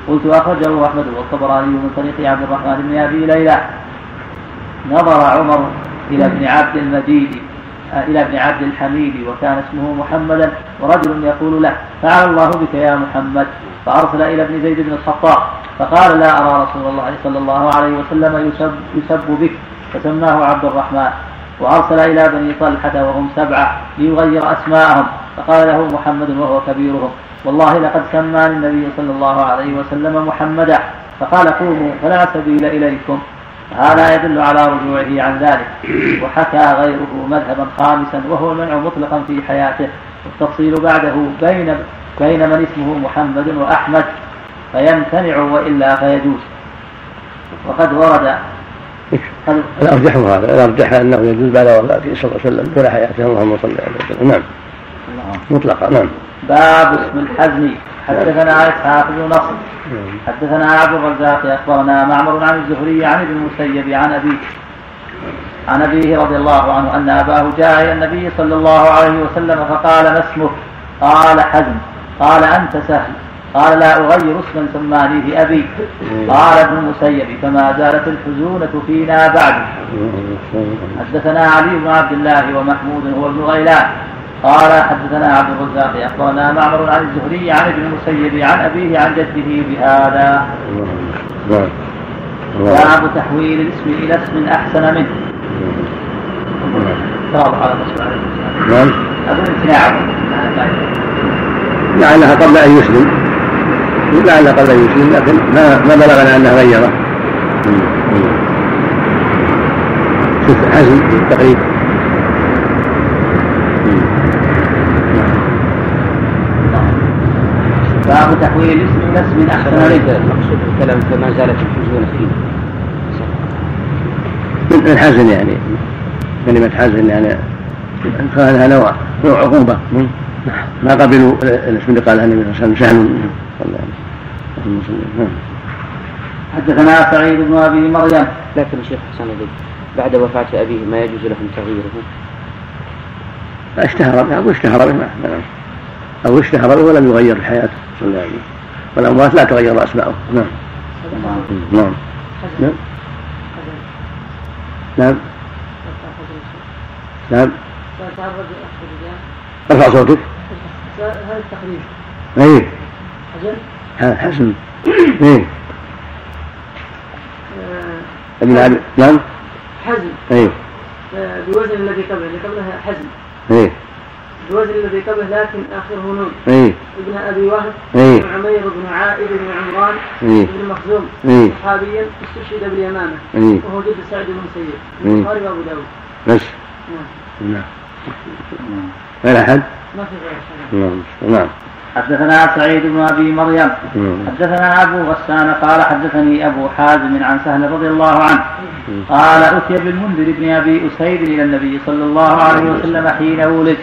قلت أخرجه أحمد والطبراني من طريق عبد الرحمن بن أبي ليلى. نظر عمر إلى ابن عبد المجيد إلى ابن عبد الحميد وكان اسمه محمدا ورجل يقول له فعل الله بك يا محمد. فأرسل إلى ابن زيد بن الخطاب فقال لا أرى رسول الله صلى الله عليه وسلم يسب, يسب بك. فسماه عبد الرحمن. وأرسل إلى بني طلحة وهم سبعة ليغير أسماءهم فقال له محمد وهو كبيرهم والله لقد سماني النبي صلى الله عليه وسلم محمدا. فقال قوموا فلا سبيل إليكم. هذا يدل على رجوعه عن ذلك. وحكى غيره مذهبا خامسا وهو المنع مطلقا في حياته. والتفصيل بعده بين بين من اسمه محمد وأحمد. فيمتنع وإلا فيجوز. وقد ورد الأرجح هذا. الأرجح أنه يجوز بعد وفاته صلى الله عليه وسلم طول حياته. اللهم صل عليه وسلم نعم. مطلقا نعم. باب اسم الحزم. حدثنا إسحاق بن نصر. حدثنا عبد الرزاق أخبرنا معمر عن الزهري عن ابن المسيب عن أبيه. عن أبيه رضي الله عنه أن أباه جاء إلى النبي صلى الله عليه وسلم فقال ما اسمك؟ قال حزم. قال أنت سهل. قال لا أغير اسما سمانيه أبي. قال ابن المسيب فما زالت الحزونة فينا بعد. حدثنا علي بن عبد الله ومحمود هو ابن غيلان. قال حدثنا عبد الرزاق أخبرنا معمر عن الزهري عن ابن المسيب عن أبيه عن جده بهذا. باب تحويل الاسم إلى اسم أحسن منه. واضح على نعم. لعلها قبل أن يسلم. لعلها قبل أن يسلم لكن ما ما بلغنا انه غيرة. شوف حزم تقريبا. باب تحويل الاسم إلى اسم احسن منه المقصود الكلام فما زالت الحزن فيه من الحزن يعني؟ كلمة حزن يعني كانها نوع نوع عقوبة. ما قبلوا الاسم اللي قالها النبي صلى الله عليه وسلم سهل نعم. حدثنا سعيد بن أبي مريم. لكن الشيخ حسن بعد وفاة أبيه ما يجوز لهم تغييره؟ اشتهر أو اشتهر به أو اشتهر به ولم يغير حياته صلى الله عليه وسلم والأموات لا تغير أسماؤهم نعم. نعم. نعم. نعم. نعم. ارفع صوتك. هذا التقريب اي حزن حسن اي نعم. حزن. اي بوزن الذي قبله. اللي قبلها حزن. إيه. الوزن الذي قبله لكن آخره نون إي ابن أبي وهب إيه. بن عمير بن عائد بن عمران إيه. بن مخزوم إيه. صحابيا استشهد باليمامة إيه. وهو جد سعيد بن إيه. البخاري وأبو داود بس نعم نعم غير أحد؟ ما في غير نعم نعم حدثنا سعيد بن أبي مريم. حدثنا أبو غسان قال حدثني أبو حازم عن سهل رضي الله عنه. قال أتي بالمنذر بن أبي أسيد إلى النبي صلى الله عليه وسلم حين ولد.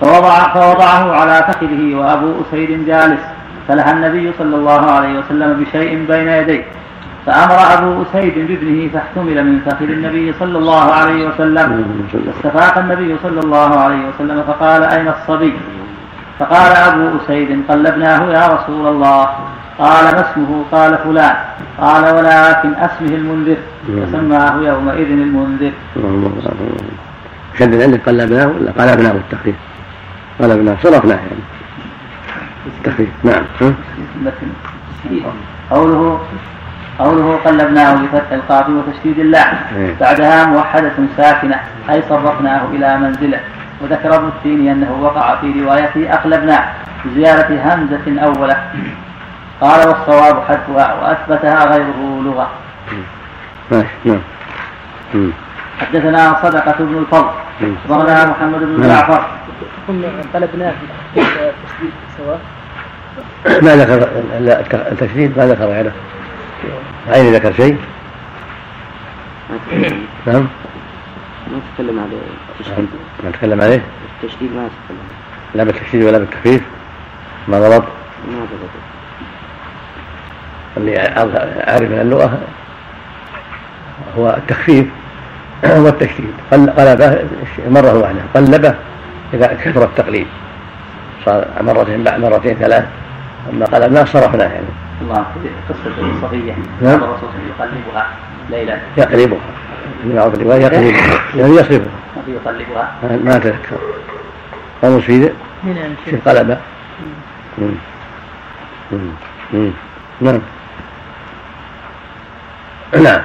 فوضع فوضعه على فخذه وأبو أسيد جالس. فلها النبي صلى الله عليه وسلم بشيء بين يديه. فأمر أبو أسيد بابنه فاحتمل من فخذ النبي صلى الله عليه وسلم. فاستفاق النبي صلى الله عليه وسلم فقال أين الصبي؟ فقال أبو أسيد قلبناه يا رسول الله. قال ما اسمه؟ قال فلان. قال ولكن اسمه المنذر. فسماه يومئذ المنذر. شدد عندك قلبناه ولا قلبناه بالتخفيف؟ قلبناه صرفناه يعني. التخفيف. نعم. قوله قوله قلبناه بفتح القاف وتشديد اللام. إيه. بعدها موحدة ساكنة أي صرفناه إلى منزله. وذكر ابن التيمي أنه وقع في روايته أقلبناه بزيادة همزة أولى قال والصواب حذفها وأثبتها غيره لغة. ماشي نعم. حدثنا صدقة بن الفضل. أخبرنا محمد بن نعم. جعفر. قلبناه في التشديد سواء ما ذكر التشديد ما ذكر غيره. عيني ذكر شيء؟ نعم. ما تكلم على ما نتكلم عليه؟ التشديد ما تكلم لا بالتشديد ولا بالتخفيف ما غلط. ما ضبط اللي أعرف من اللغة هو التخفيف [clears throat] والتشديد. قل- قلبه مرة واحدة قلبه إذا كثر التقليد. صار مرتين بعد مرتين ثلاث. أما قلبناه صرفناه يعني. الله في قصة الصفية نعم. الرسول صلى الله عليه وسلم يقلبها ليلا يقلبها. اللي معروف الرواية يقلبها. [laughs] يعني يصرفها. ما في يقلبها ما- أتذكر. قاموس في في. مم. نعم. نعم.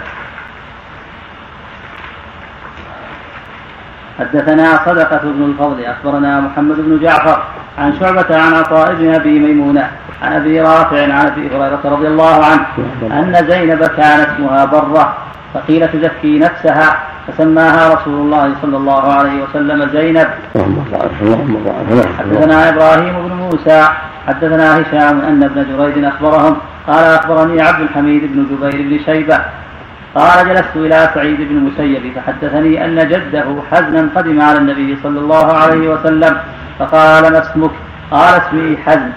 حدثنا صدقة بن الفضل أخبرنا محمد بن جعفر عن شعبة عن عطاء بن أبي ميمونة عن أبي رافع عن أبي هريرة رضي الله عنه أن زينب كان اسمها برة فقيل تزكي نفسها. فسماها رسول الله صلى الله عليه وسلم زينب. نعم. حدثنا إبراهيم بن موسى حدثنا هشام أن ابن جريج أخبرهم قال أخبرني عبد الحميد بن جبير بن شيبة قال جلست إلى سعيد بن المسيب فحدثني أن جده حزنا قدم على النبي صلى الله عليه وسلم فقال ما اسمك؟ قال اسمي حزن.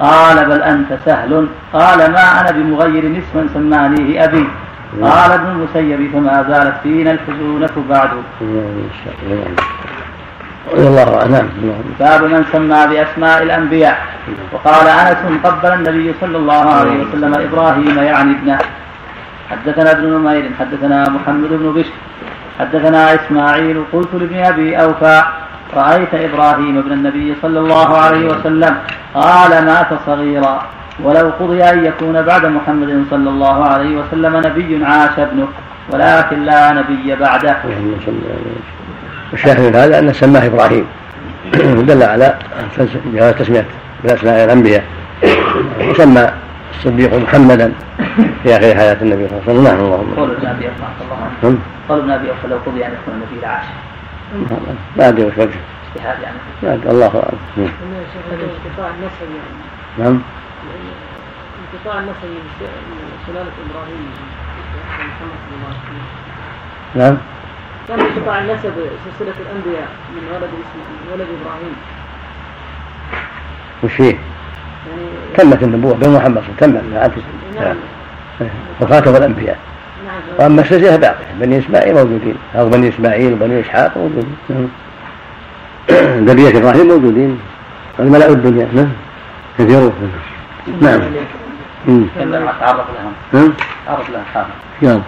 قال بل أنت سهل. قال ما أنا بمغير اسما سمانيه أبي. قال ابن المسيب فما زالت فينا الحزونة بعد الله باب من سمى بأسماء الأنبياء. وقال أنس قبل النبي صلى الله عليه وسلم إبراهيم يعني ابنه. حدثنا ابن نمير حدثنا محمد بن بشر. حدثنا إسماعيل قلت لابن أبي أوفى رأيت إبراهيم ابن النبي صلى الله عليه وسلم. قال مات صغيرا. ولو قضي أن يكون بعد محمد صلى الله عليه وسلم نبي عاش ابنه ولكن لا نبي بعده. اللهم صل على الشاهد من هذا أن سماه إبراهيم. [clears throat] دل على جواز تسمية بأسماء الأنبياء. وسمى الصديق محمدا في آخر حياة النبي صلى الله عليه وسلم. نعم اللهم قول ابن رضي الله عنه. نعم. قال ابن أبي اوفى لو قضي أن يكون النبي لعاش ما أدري وش وجهه اجتهاد يعني. الله أعلم. نعم. انقطاع نعم النسب من سلالة إبراهيم. محمد صلى الله عليه وسلم نعم. كان انقطاع النسب سلسلة الأنبياء من ولد ولد إبراهيم. وش فيه؟ يعني تمت النبوة بمحمد صلى الله عليه وسلم تمت نعم. وخاتم الأنبياء. نعم. وأما السلسلة باقية. بني إسماعيل موجودين. أو بني إسماعيل وبني إسحاق موجودين. نعم. [coughs] ذرية إبراهيم موجودين. الملأ الدنيا. نعم. كثيرون. نعم. كما تعرف لهم. تعرف لهم يلا.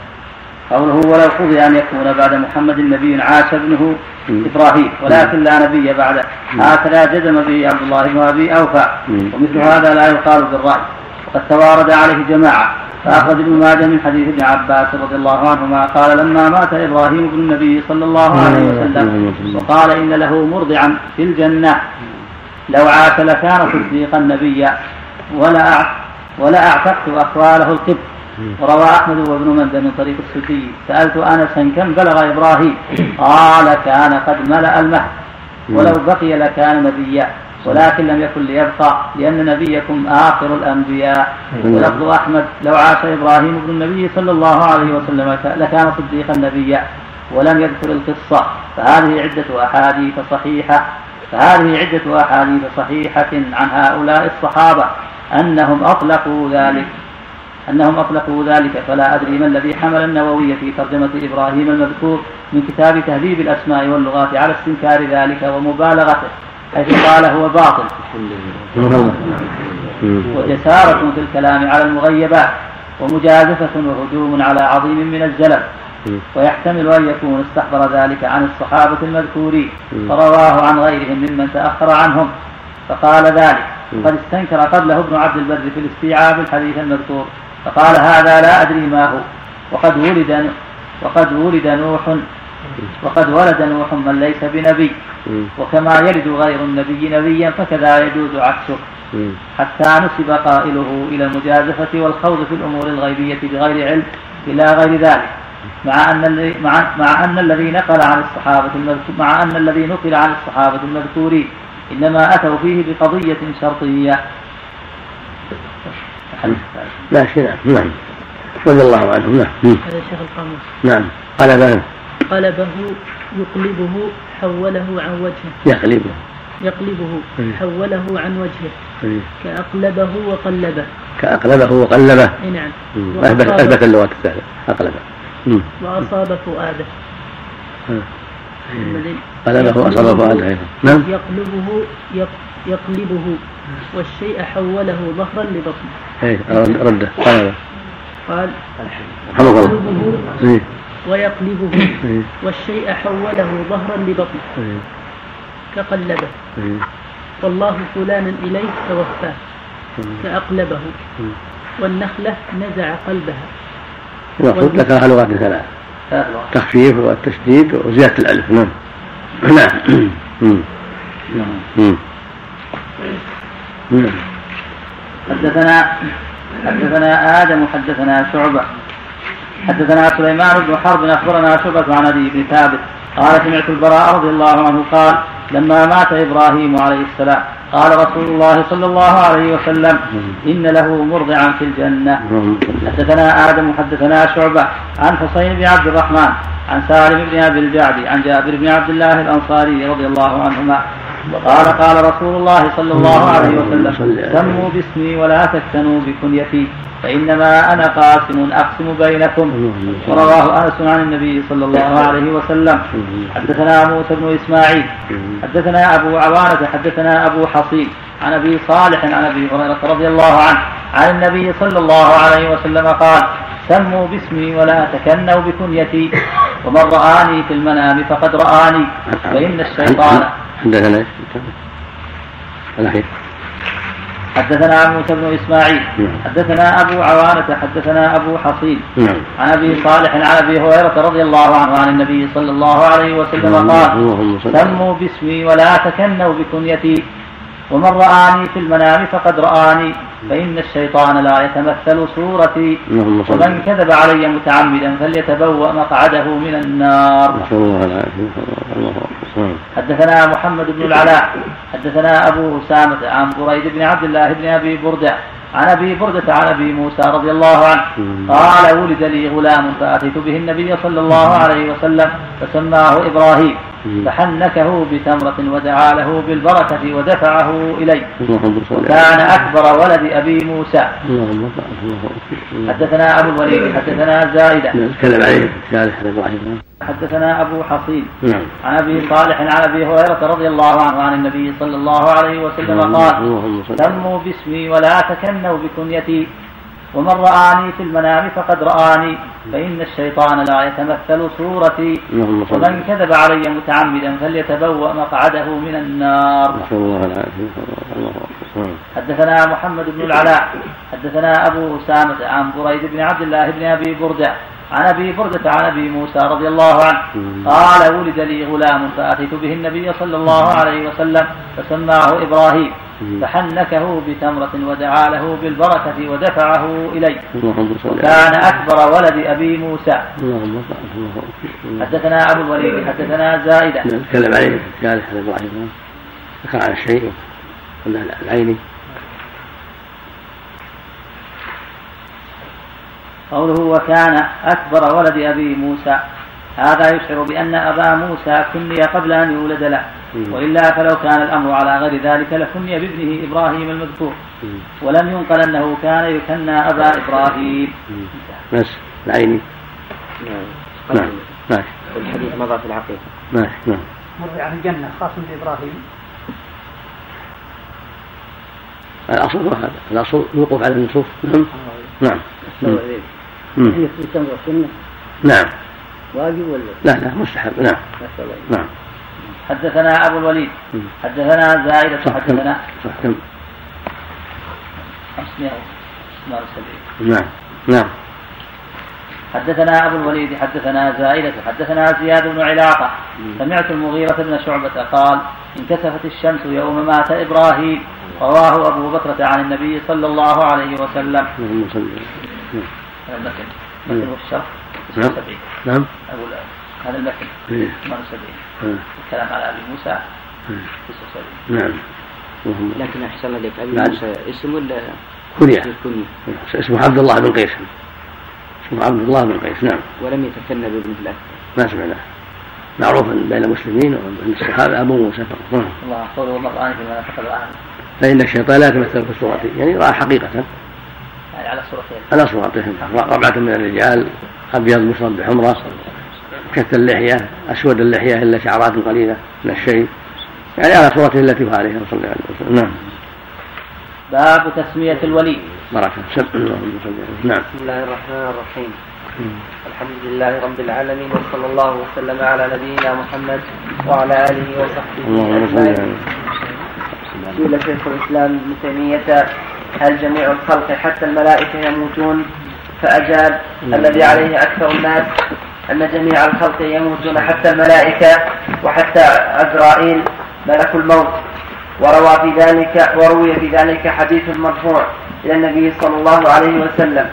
قوله ولو قضي أن يكون بعد محمد نبي عاش ابنه مم. إبراهيم ولكن لا نبي بعده هكذا جزم به عبد الله بن أبي أوفى. مم. ومثل هذا لا يقال بالرأي. وقد توارد عليه جماعة. فأخرج ابن ماجه من حديث ابن عباس رضي الله عنهما قال لما مات إبراهيم بن النبي صلى الله عليه وسلم وقال إن له مرضعا في الجنة. لو عاش لكان صديقا نبيا. ولا ولا أعتقت أخواله القبط. وروى أحمد وابن مندى من طريق السدي سألت أنسا كم بلغ إبراهيم. قال كان قد ملأ المهد. ولو بقي لكان نبيا. ولكن لم يكن ليبقى لأن نبيكم آخر الأنبياء. ولفظ أحمد لو عاش إبراهيم بن النبي صلى الله عليه وسلم لكان صديقا نبيا. ولم يذكر القصة. فهذه عدة أحاديث صحيحة. فهذه عدة أحاديث صحيحة عن هؤلاء الصحابة. أنهم أطلقوا ذلك. أنهم أطلقوا ذلك. فلا أدري ما الذي حمل النووي في ترجمة إبراهيم المذكور من كتاب تهذيب الأسماء واللغات على استنكار ذلك ومبالغته حيث قال هو باطل. وجسارة في الكلام على المغيبات ومجازفة وهجوم على عظيم من الزلل ويحتمل أن يكون استحضر ذلك عن الصحابة المذكورين فرواه عن غيرهم ممن تأخر عنهم. فقال ذلك. قد استنكر قبله ابن عبد البر في الاستيعاب الحديث المذكور فقال هذا لا أدري ما هو. وقد ولد وقد ولد نوح وقد ولد نوح من ليس بنبي. وكما يلد غير النبي نبيا فكذا يجوز عكسه. حتى نسب قائله إلى المجازفة والخوض في الأمور الغيبية بغير علم إلى غير ذلك. مع أن مع, مع أن الذي نقل عن الصحابة مع أن الذي نقل عن الصحابة المذكورين. إنما أتوا فيه بقضية شرطية. لا شيء. نعم. نعم رضي الله عنهم. نعم. هذا شيخ القاموس. نعم. قلبه قلبه يقلبه حوله عن وجهه. يقلبه. يقلبه حوله عن وجهه. كأقلبه وقلبه. كأقلبه وقلبه. إي نعم. أثبت أثبت اللغات الثالثة أقلبه. وأصاب فؤاده. قلبه أصاب فؤاده نعم. يقلبه يقلبه والشيء حوله ظهرا لبطنه. اي رده قلبه قال. يقلبه إيه. ويقلبه إيه. والشيء حوله ظهرا لبطنه. إيه. كقلبه. والله فلانا إليه توفاه. كأقلبه. والنخلة نزع قلبها. المقصود ذكرها لغات ثلاث التخفيف والتشديد وزيادة الألف. نعم. نعم. نعم حدثنا حدثنا آدم حدثنا شعبة. حدثنا سليمان بن حرب أخبرنا شعبة عن أبي بن ثابت. قال سمعت البراء رضي الله عنه قال لما مات إبراهيم عليه السلام قال رسول الله صلى الله عليه وسلم إن له مرضعا في الجنة. حدثنا آدم حدثنا شعبة عن حسين بن عبد الرحمن عن سالم بن أبي الجعد عن جابر بن عبد الله الأنصاري رضي الله عنهما. قال قال رسول الله صلى الله عليه وسلم سموا باسمي ولا تكتنوا بكنيتي. فإنما أنا قاسم أقسم بينكم. ورواه أنس عن النبي صلى الله عليه وسلم. حدثنا موسى بن إسماعيل. حدثنا أبو عوانة حدثنا أبو حصين. عن أبي صالح عن أبي هريرة رضي الله عنه. عن النبي صلى الله عليه وسلم قال سموا باسمي ولا تكنوا بكنيتي. ومن رآني في المنام فقد رآني. فإن الشيطان حدثنا حدثنا موسى بن إسماعيل نعم. حدثنا أبو عوانة حدثنا أبو حصين نعم. عن أبي صالح عن أبي هريرة رضي الله عنه عن النبي صلى الله عليه وسلم قال سموا باسمي ولا تكنوا بكنيتي ومن رآني في المنام فقد رآني فإن الشيطان لا يتمثل صورتي. ومن كذب علي متعمدا فليتبوأ مقعده من النار. حدثنا محمد بن العلاء حدثنا أبو أسامة عن بريد بن عبد الله بن أبي بردة عن أبي بردة عن أبي موسى رضي الله عنه. قال ولد لي غلام فأتيت به النبي صلى الله عليه وسلم فسماه إبراهيم. فحنكه بتمرة ودعا له بالبركة ودفعه إليه. وكان أكبر ولد أبي موسى. حدثنا أبو الوليد حدثنا زائدة عليه حدثنا أبو حصين. نعم. عن أبي صالح عن أبي هريرة رضي الله عنه عن النبي صلى الله عليه وسلم قال سموا باسمي ولا تكنوا بكنيتي. ومن رآني في المنام فقد رآني فإن الشيطان لا يتمثل صورتي. ومن كذب علي متعمدا فليتبوأ مقعده من النار. حدثنا محمد بن العلاء حدثنا أبو أسامة عن بريد بن عبد الله بن أبي بردة عن أبي بردة عن أبي موسى رضي الله عنه. قال ولد لي غلام فأتيت به النبي صلى الله عليه وسلم فسماه إبراهيم. فحنكه بتمرة ودعا له بالبركة ودفعه إلي وكان أكبر ولد أبي موسى. حدثنا أبو الوليد حدثنا زائدة نتكلم عليه. الثالث حدث إبراهيم ذكر على الشيء قلنا العيني قوله وكان أكبر ولد أبي موسى. هذا يشعر بأن أبا موسى كني قبل أن يولد له. وإلا فلو كان الأمر على غير ذلك لكني بابنه إبراهيم المذكور. ولم ينقل أنه كان يكنى أبا إبراهيم. بس العيني. نعم. نعم. الحديث مضى في العقيدة ماشي نعم. مر عن الجنة خاص بإبراهيم. الأصل هو هذا. الأصل الوقوف على النصوص. نعم. نعم. نعم نعم. واجب ولا؟ لا لا مستحب. نعم. نعم. حدثنا أبو الوليد. حدثنا زائدة حدثنا صح كم؟ 576 نعم نعم. حدثنا أبو الوليد حدثنا زائدة حدثنا زياد بن علاقة. سمعت المغيرة بن شعبة قال انكسفت الشمس يوم مات إبراهيم. رواه أبو بكرة عن النبي صلى الله عليه وسلم. نعم. نعم. هذا المتن 78 إيه. الكلام على أبي موسى. 79 نعم. لكن أحسن لك أبي موسى. اسم ولا كنية. اسمه عبد الله بن قيس. اسمه عبد الله بن قيس. نعم. ولم يتكن بابنه الاكبر ما سمعناه معروف بين المسلمين وبين الصحابة أبو موسى نعم. الله قوله مرآن فيما نفق الآن. فإن الشيطان لا يتمثل في الصورة يعني رأى حقيقة. يعني على صورتين. على صورتين ربعة من الرجال. أبيض مصاب بحمرة. كث اللحية أسود اللحية إلا شعرات قليلة من الشيء. يعني على صورته التي هو عليها صلى الله عليه وسلم. نعم. باب تسمية الولي. بركة نعم. بسم الله الرحمن الرحيم. الحمد لله رب العالمين وصلى الله وسلم على نبينا محمد وعلى آله وصحبه أجمعين. سئل شيخ الإسلام ابن تيمية هل جميع الخلق حتى الملائكة يموتون؟ فأجاب الذي عليه أكثر الناس أن جميع الخلق يموتون حتى الملائكة وحتى عزرائيل ملك الموت. وروى في ذلك وروي في ذلك حديث مرفوع إلى النبي صلى الله عليه وسلم.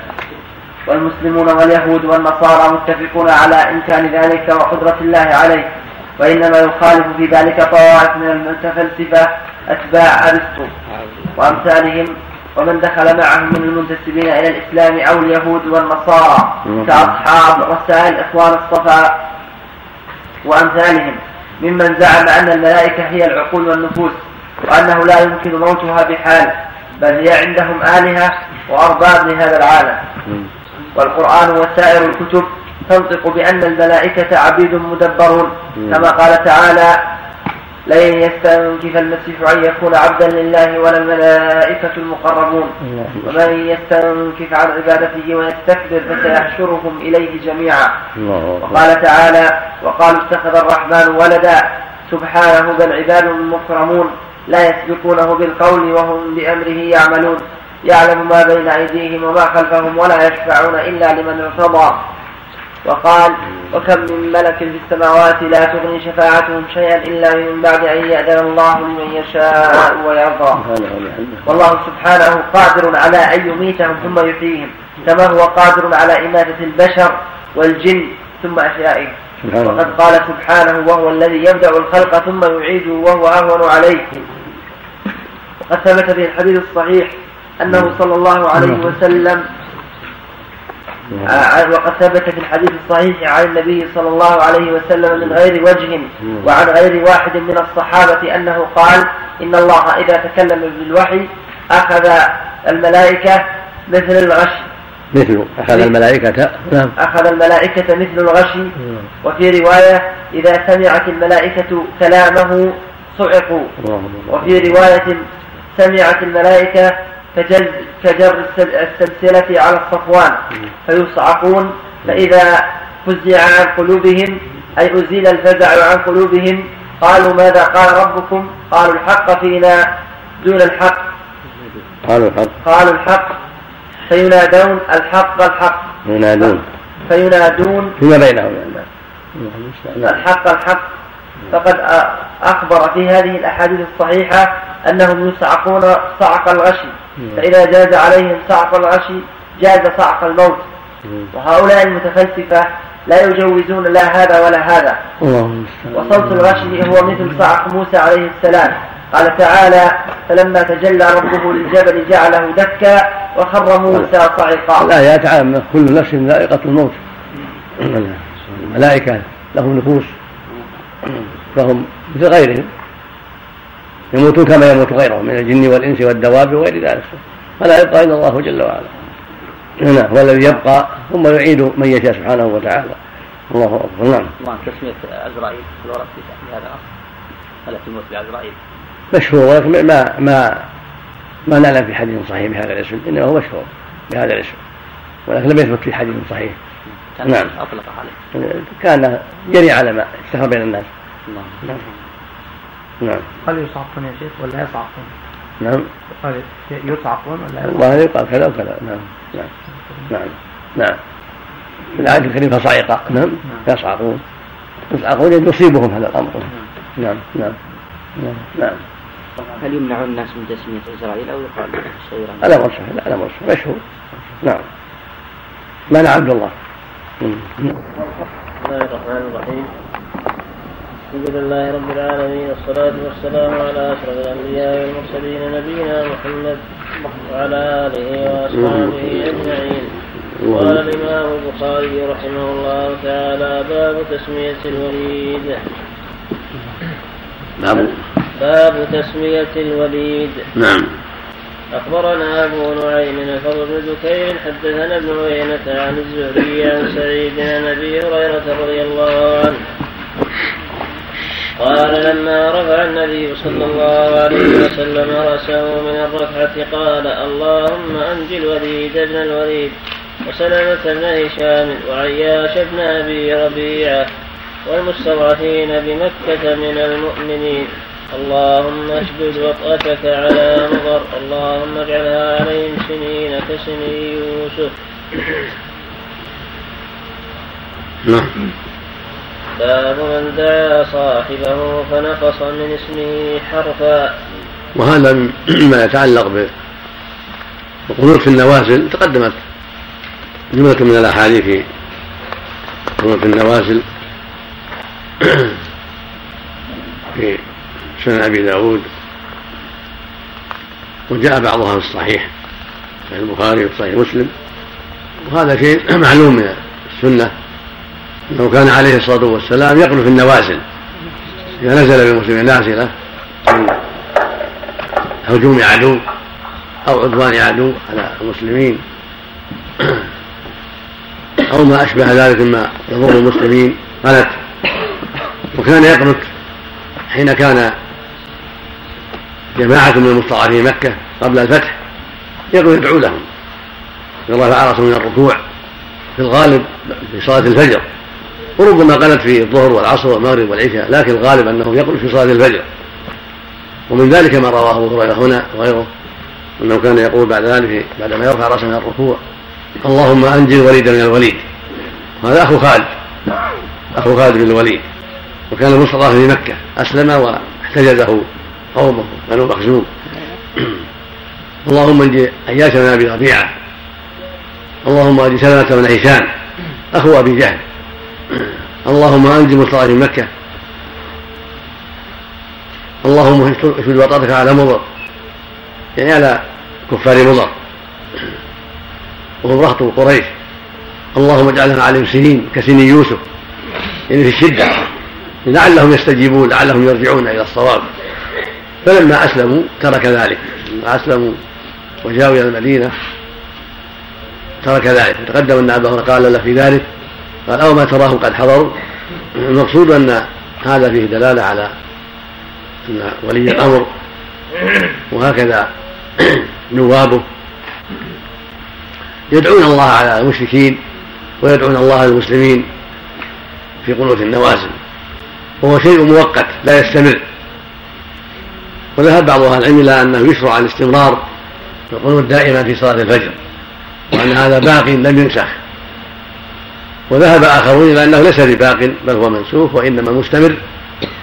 والمسلمون واليهود والنصارى متفقون على إمكان ذلك وقدرة الله عليه. وإنما يخالف في ذلك طوائف من المتفلسفة أتباع أرسطو. وأمثالهم ومن دخل معهم من المنتسبين إلى الإسلام أو اليهود والنصارى كأصحاب رسائل إخوان الصفا وأمثالهم ممن زعم أن الملائكة هي العقول والنفوس وأنه لا يمكن موتها بحال بل هي عندهم آلهة وأرباب لهذا العالم. والقرآن وسائر الكتب تنطق بأن الملائكة عبيد مدبرون كما قال تعالى لن يستنكف المسيح أن يكون عبدا لله ولا الملائكة المقربون. ومن يستنكف عن عبادته ويستكبر فسيحشرهم إليه جميعا. وقال تعالى وقالوا اتخذ الرحمن ولدا. سبحانه بل عباد مكرمون. لا يسبقونه بالقول وهم بأمره يعملون. يعلم ما بين أيديهم وما خلفهم ولا يشفعون إلا لمن ارتضى. وقال وكم من ملك في السماوات لا تغني شفاعتهم شيئا إلا من بعد أن يأذن الله لمن يشاء ويرضى. والله سبحانه قادر على أن يميتهم ثم يحييهم كما هو قادر على إماتة البشر والجن ثم إحيائهم وقد قال سبحانه وهو الذي يبدأ الخلق ثم يعيده وهو أهون عليه. وقد ثبت في الحديث الصحيح أنه صلى الله عليه وسلم آه، وقد ثبت في الحديث الصحيح عن النبي صلى الله عليه وسلم من غير وجه وعن غير واحد من الصحابة أنه قال إن الله إذا تكلم بالوحي أخذ الملائكة مثل الغش. مثل أخذ الملائكة نعم. أخذ الملائكة مثل الغش. وفي رواية إذا سمعت الملائكة كلامه صعقوا. وفي رواية سمعت الملائكة كجر, كجر السلسلة على الصفوان فيصعقون فإذا فزع عن قلوبهم أي أزيل الفزع عن قلوبهم قالوا ماذا قال ربكم؟ قالوا الحق فينا دون الحق. قالوا الحق. قالوا الحق. فينادون الحق الحق. ينادون. فينادون فيما بينهم يعني. الحق الحق. فقد أخبر في هذه الأحاديث الصحيحة أنهم يصعقون صعق الغشي. فإذا جاز عليهم صعق الغشي جاز صعق الموت. وهؤلاء المتفلسفة لا يجوزون لا هذا ولا هذا. وصوت الغشي هو مثل صعق موسى عليه السلام. قال تعالى فلما تجلى ربه للجبل جعله دكا وخر موسى صعقا. الآيات عامة كل نفس ذائقة الموت. الملائكة لهم نفوس. فهم مثل غيرهم. يموتون كما يموت غيرهم من الجن والإنس والدواب وغير ذلك. فلا يبقى إلا الله جل وعلا. نعم هو الذي يبقى ثم يعيد من يشاء سبحانه وتعالى. الله أكبر. نعم. الله تسمية عزرائيل في الورق في هذا الأصل؟ فلا تموت بعزرائيل مشهور ولكن ما ما ما نعلم في حديث صحيح بهذا الاسم. انما هو مشهور بهذا الاسم. ولكن لم يثبت في حديث صحيح. كان نعم. أطلق عليه. كان يري على ما اشتهر بين الناس. نعم. نعم. هل يصعقون يا شيخ ولا يصعقون؟ نعم. قال يصعقون ولا يصعقون؟ الله يقال كذا وكذا نعم. نعم. نعم. نعم. في الآية الكريمة فصعق نعم. يصعقون. يصعقون يصيبهم هذا الأمر. نعم. نعم. نعم. نعم. هل يمنع الناس من تسمية إسرائيل أو يقال شيرا؟ على مرسى لا على مرسى مشهور. نعم. منع عبد الله. بسم الله الرحمن الرحيم. الحمد لله رب العالمين والصلاة والسلام على أشرف الأنبياء والمرسلين نبينا محمد وعلى آله وأصحابه أجمعين. قال الإمام البخاري رحمه الله تعالى باب تسمية الوليد. باب باب تسمية الوليد. نعم. أخبرنا أبو نعيم الفضل بن دكير حدثنا ابن عيينة عن الزهري عن سعيد عن أبي هريرة رضي الله عنه. قال لما رفع النبي صلى الله عليه وسلم رأسه من الرفعة قال اللهم أنج الوليد بن الوليد وسلمة بن هشام وعياش بن أبي ربيعة والمستضعفين بمكة من المؤمنين. اللهم اشدد وطأتك على مضر اللهم اجعلها عليهم سنين كسني يوسف. نعم. باب من دعا صاحبه فنقص من اسمه حرفا. وهذا مما يتعلق بالقنوت في النوازل تقدمت جملة من الأحاديث. في النوازل [clears throat] في سنن أبي داود. وجاء بعضها في الصحيح صحيح البخاري وصحيح مسلم. وهذا شيء [clears throat] معلوم من السنة. أنه كان عليه الصلاة والسلام يقنو في النوازل. إذا نزل بمسلم نازلة. من هجوم عدو أو عدوان عدو على المسلمين. أو ما أشبه ذلك مما يضر المسلمين. قالت وكان يقنت حين كان جماعة من المستضعفين مكة قبل الفتح يقنت يدعو لهم. رفع رأسه من الركوع في الغالب في صلاة الفجر. وربما قالت في الظهر والعصر والمغرب والعشاء لكن الغالب أنه يقول في صلاة الفجر. ومن ذلك ما رواه أبو هريرة هنا وغيره أنه كان يقول بعد ذلك بعدما يرفع رأسه من الركوع اللهم أنجي الوليد من الوليد. هذا أخو خالد أخو خالد بن الوليد. وكان مستضاف في مكة أسلم واحتجزه قومه بنو مخزوم. اللهم أنجي اياس من ابي ربيعه اللهم أنجي سلمة بن هشام أخو أبي جهل. اللهم انجي مستضعف مكة. اللهم اشد وطأتك على مضر يعني على كفار مضر وهم رهط قريش. اللهم اجعلنا عليهم سنين كسن يوسف. يعني في الشدة. لعلهم يستجيبون لعلهم يرجعون إلى الصواب. فلما أسلموا ترك ذلك. لما أسلموا وجاءوا إلى المدينة ترك ذلك. تقدم أن أبا قال له في ذلك قال أو ما تراهم قد حضروا المقصود أن هذا فيه دلالة على أن ولي الأمر وهكذا نوابه يدعون الله على المشركين ويدعون الله للمسلمين في قنوت النوازل. وهو شيء مؤقت لا يستمر. وذهب بعض أهل العلم إلى أنه يشرع الاستمرار القنوت دائما في صلاة الفجر وأن هذا باق لم ينسخ. وذهب آخرون إلى أنه ليس بباق بل هو منسوخ وإنما مستمر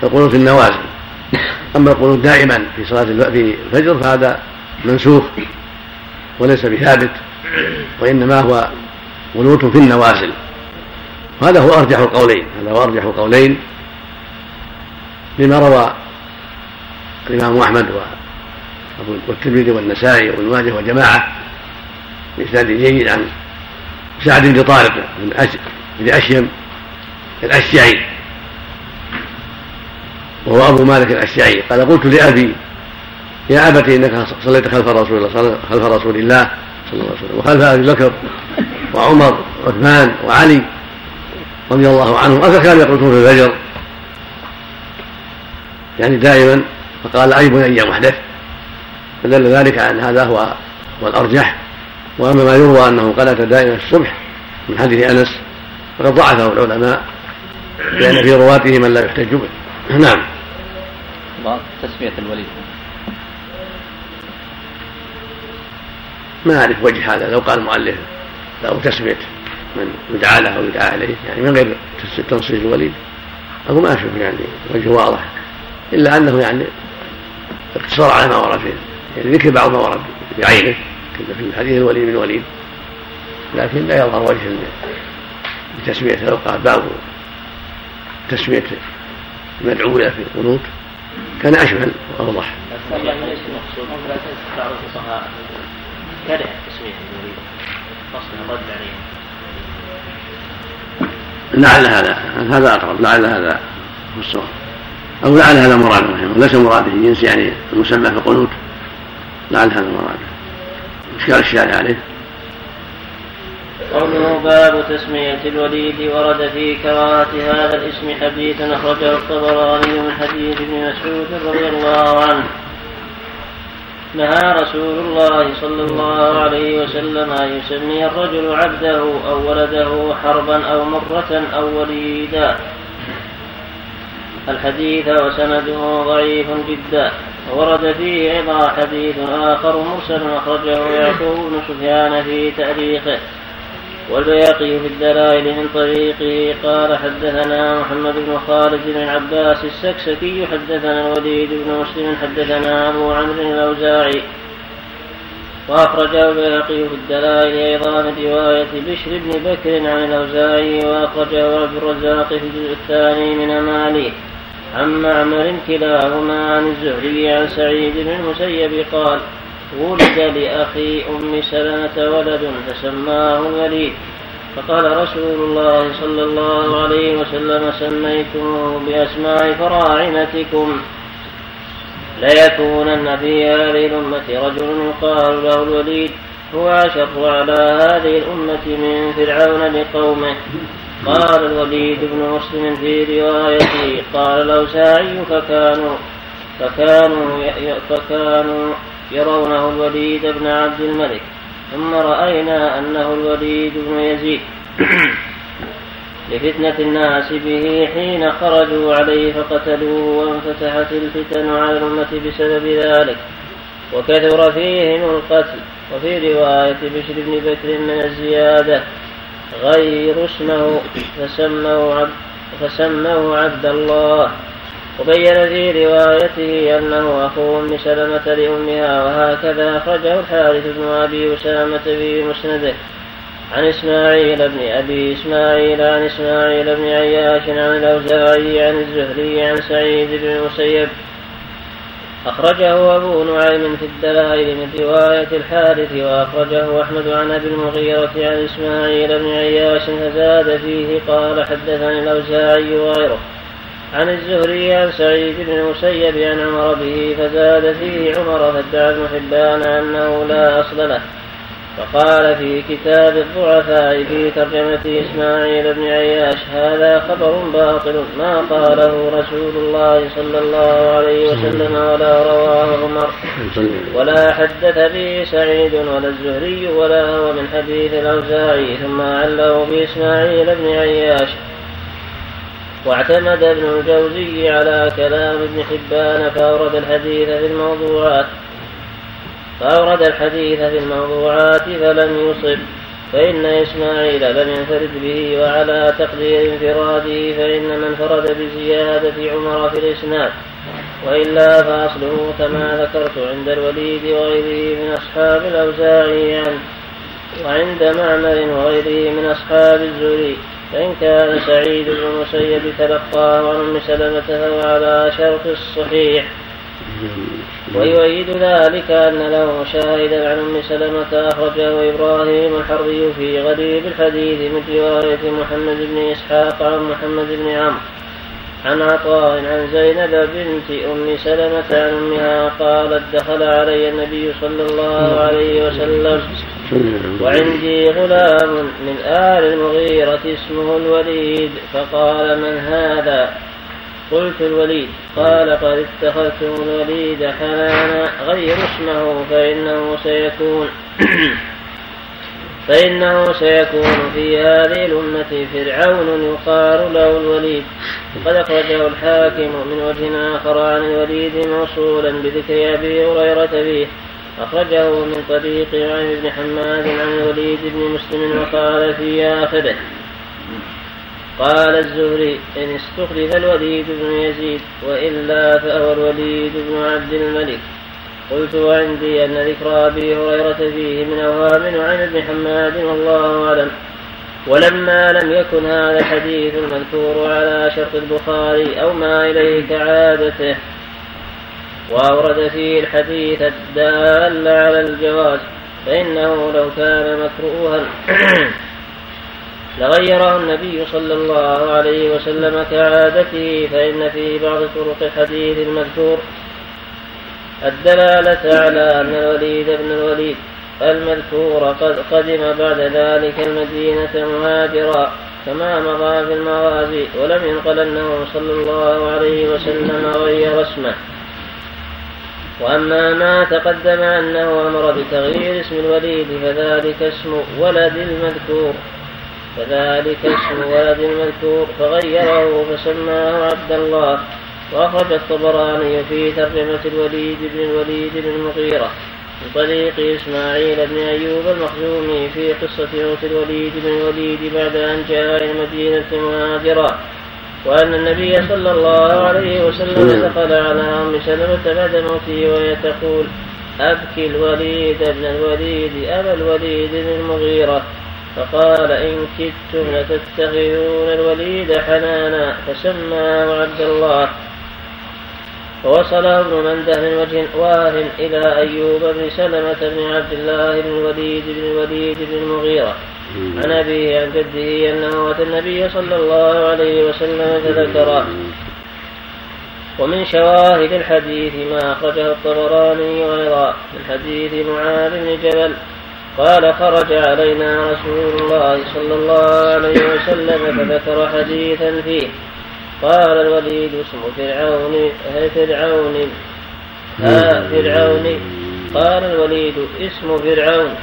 القنوت النوازل. أما القنوت دائما في صلاة في الفجر فهذا منسوخ وليس بثابت وإنما هو قنوت في النوازل. وهذا هو أرجح القولين هذا هو أرجح القولين لما روى الإمام أحمد والترمذي والنسائي وابن ماجه وجماعة بإسناد جيد عن سعد بن طارق بن أشيم الأشجعي. وهو أبو مالك الأشجعي. قال قلت لأبي يا أبت إنك صليت خلف رسول الله خلف رسول الله صلى الله عليه وسلم وخلف أبي بكر وعمر وعثمان وعلي رضي الله عنهم. أفكانوا يقنطون في الفجر. يعني دائما فقال أي بني محدث فدل ذلك أن هذا هو هو وأما ما يروى أنه قنت دائما الصبح من حديث أنس فقد ضعفه العلماء لأن في رواته من لا يحتج به. نعم. تسمية الوليد. ما أعرف وجه هذا لو قال المؤلف أو تسمية من يدعى له أو يدعى عليه يعني من غير تنصيص الوليد. أو ما أشوف يعني وجه واضح إلا أنه يعني اقتصر على ما ورد فيه يعني ذكر بعض ما ورد بعينه. في حديث الوليد بن وليد لكن لا يظهر وجه بتسمية لو قال باب تسمية المدعو له في القنوت كان أشمل وأوضح. لعل هذا هذا أقرب. لعل هذا هو الصواب. أو لعل هذا مراده رحمه ليس مراده. جنس يعني المسمى في القنوت لعل هذا مراده إشكال الشارع عليه. قوله باب تسمية الوليد ورد في كراهة هذا الاسم حديث أخرجه الطبراني من حديث ابن مسعود رضي الله عنه. نهى رسول الله صلى الله عليه وسلم أن يسمي الرجل عبده أو ولده حربا أو مرة أو وليدا. الحديث وسنده ضعيف جدا ورد فيه أيضا حديث آخر مرسل أخرجه يعقوب بن سفيان في تأريخه والبياقي في الدلائل من طريقه قال حدثنا محمد بن خالد بن عباس السكسكي حدثنا الوليد بن مسلم حدثنا أبو عمرو الأوزاعي. وأخرجه البيهقي في الدلائل أيضا من رواية بشر بن بكر عن الأوزاعي وأخرجه عبد الرزاق في الجزء الثاني من أماليه عن معمر كلاهما عن الزهري عن سعيد بن المسيب قال ولد لأخي أم سلمة ولد فسماه الوليد فقال رسول الله صلى الله عليه وسلم سميتموه بأسماء فراعنتكم ليكونن في هذه الأمة رجل يقال له الوليد. هو أشر على هذه الأمة من فرعون لقومه. قال الوليد بن مسلم في روايته قال الأوزاعي فكانوا فكانوا فكانوا يرونه الوليد بن عبد الملك. ثم رأينا أنه الوليد بن يزيد. [clears throat] لفتنة الناس به حين خرجوا عليه فقتلوه وانفتحت الفتن على الأمة بسبب ذلك. وكثر فيهم القتل. وفي رواية بشر بن بكر من الزيادة. غير اسمه فسموا عبد, فسموا عبد الله. وبين في روايته أنه أخو أم سلمة لأمها وهكذا أخرجه الحارث بن أبي أسامة في مسنده. عن إسماعيل بن أبي إسماعيل عن إسماعيل بن عياش عن الأوزاعي عن الزهري عن سعيد بن المسيب. أخرجه أبو نعيم في الدلائل من رواية الحارث وأخرجه أحمد عن أبي المغيرة عن إسماعيل بن عياش فزاد فيه قال حدثني الأوزاعي وغيره. عن الزهري عن سعيد بن المسيب عن عمر به فزاد فيه عمر فادعى ابن حبان أنه لا أصل له. فقال في كتاب الضعفاء في ترجمة إسماعيل بن عياش هذا خبر باطل ما قاله رسول الله صلى الله عليه وسلم ولا رواه عمر. ولا حدث به سعيد ولا الزهري ولا هو من حديث الأوزاعي ثم عله بإسماعيل بن عياش. واعتمد ابن الجوزي على كلام ابن حبان فأورد الحديث في الموضوعات. فأورد الحديث في الموضوعات فلم يصب فإن إسماعيل لم ينفرد به وعلى تقدير انفراده فإن من فرد بزيادة عمر في الإسناد وإلا فأصله كما ذكرت عند الوليد وغيره من أصحاب الأوزاعي عنه وعند معمر وغيره من أصحاب الزهري فإن كان سعيد بن المسيب تلقاه عن أم سلمة فهو على شرط الصحيح. ويؤيد ذلك أن له شاهدا عن أم سلمة أخرجه إبراهيم الحربي في غريب الحديث من رواية محمد بن إسحاق عن محمد بن عمرو عن عطاء عن زينب بنت أم سلمة عن أمها قالت دخل علي النبي صلى الله عليه وسلم وعندي غلام من آل المغيرة اسمه الوليد فقال من هذا؟ قلت الوليد قال قد اتخذتم الوليد حنانا غير اسمه فإنه سيكون [clears throat] فإنه سيكون في هذه الأمة فرعون يقال له الوليد. وقد أخرجه الحاكم من وجه آخر عن الوليد موصولا بذكر أبي هريرة فيه. أخرجه من طريق عن بن حماد عن الوليد بن مسلم وقال في آخره قال الزهري إن استخلف الوليد بن يزيد وإلا فهو الوليد بن عبد الملك. قلت وعندي أن ذكر أبي هريرة فيه من أوهام عن ابن حماد والله أعلم. ولما لم يكن هذا الحديث المذكور على شرط البخاري أو ما إليه كعادته وأورد فيه الحديث الدال على الجواز فإنه لو كان مكروها. [clears throat] لغيره النبي صلى الله عليه وسلم كعادته فإن في بعض طرق الحديث المذكور الدلالة على أن الوليد بن الوليد المذكور قد قدم بعد ذلك المدينة مهاجرا كما مضى في المغازي ولم ينقل أنه صلى الله عليه وسلم غير اسمه. وأما ما تقدم أنه أمر بتغيير اسم الوليد فذلك اسم ولد المذكور. فذلك اسم ولد المذكور فغيره فسماه عبد الله. وأخرج الطبراني في ترجمة الوليد بن الوليد بن المغيرة من طريق إسماعيل بن أيوب المخزومي في قصة موت الوليد بن الوليد بعد أن جاء إلى المدينة مهاجرا. وأن النبي صلى الله عليه وسلم دخل على أم سلمة بعد موته وهي تقول أبكي الوليد بن الوليد أبا الوليد بن المغيرة. فقال إن كدتم لتتخذون الوليد حنانا فسماه عبد الله ووصله ابن منده من وجه واه إلى أيوب بن سلمة بن عبد الله بن الوليد بن الوليد بن المغيرة. عن أبيه عن جده أنه أتى النبي صلى الله عليه وسلم فذكر. ومن شواهد الحديث ما أخرجه الطبراني أيضا من حديث معاذ بن جبل قال خرج علينا رسول الله صلى الله عليه وسلم فذكر حديثا فيه. قال الوليد اسم فرعون فرعون فرعون. قال الوليد اسم فرعون.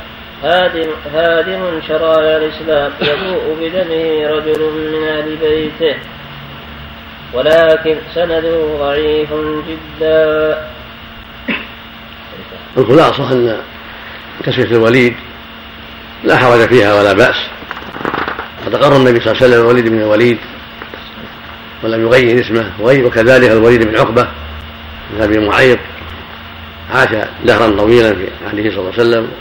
هادم هادم شرائع الإسلام يبوء بدمه رجل من أهل بيته. ولكن سنده ضعيف جدا. الخلاصة أن تسمية الوليد لا حرج فيها ولا بأس. قد أقر النبي صلى الله عليه وسلم الوليد بن الوليد ولم يغير اسمه وكذلك الوليد بن عقبة بن أبي معيط. عاش دهرا طويلا في عهده صلى الله عليه وسلم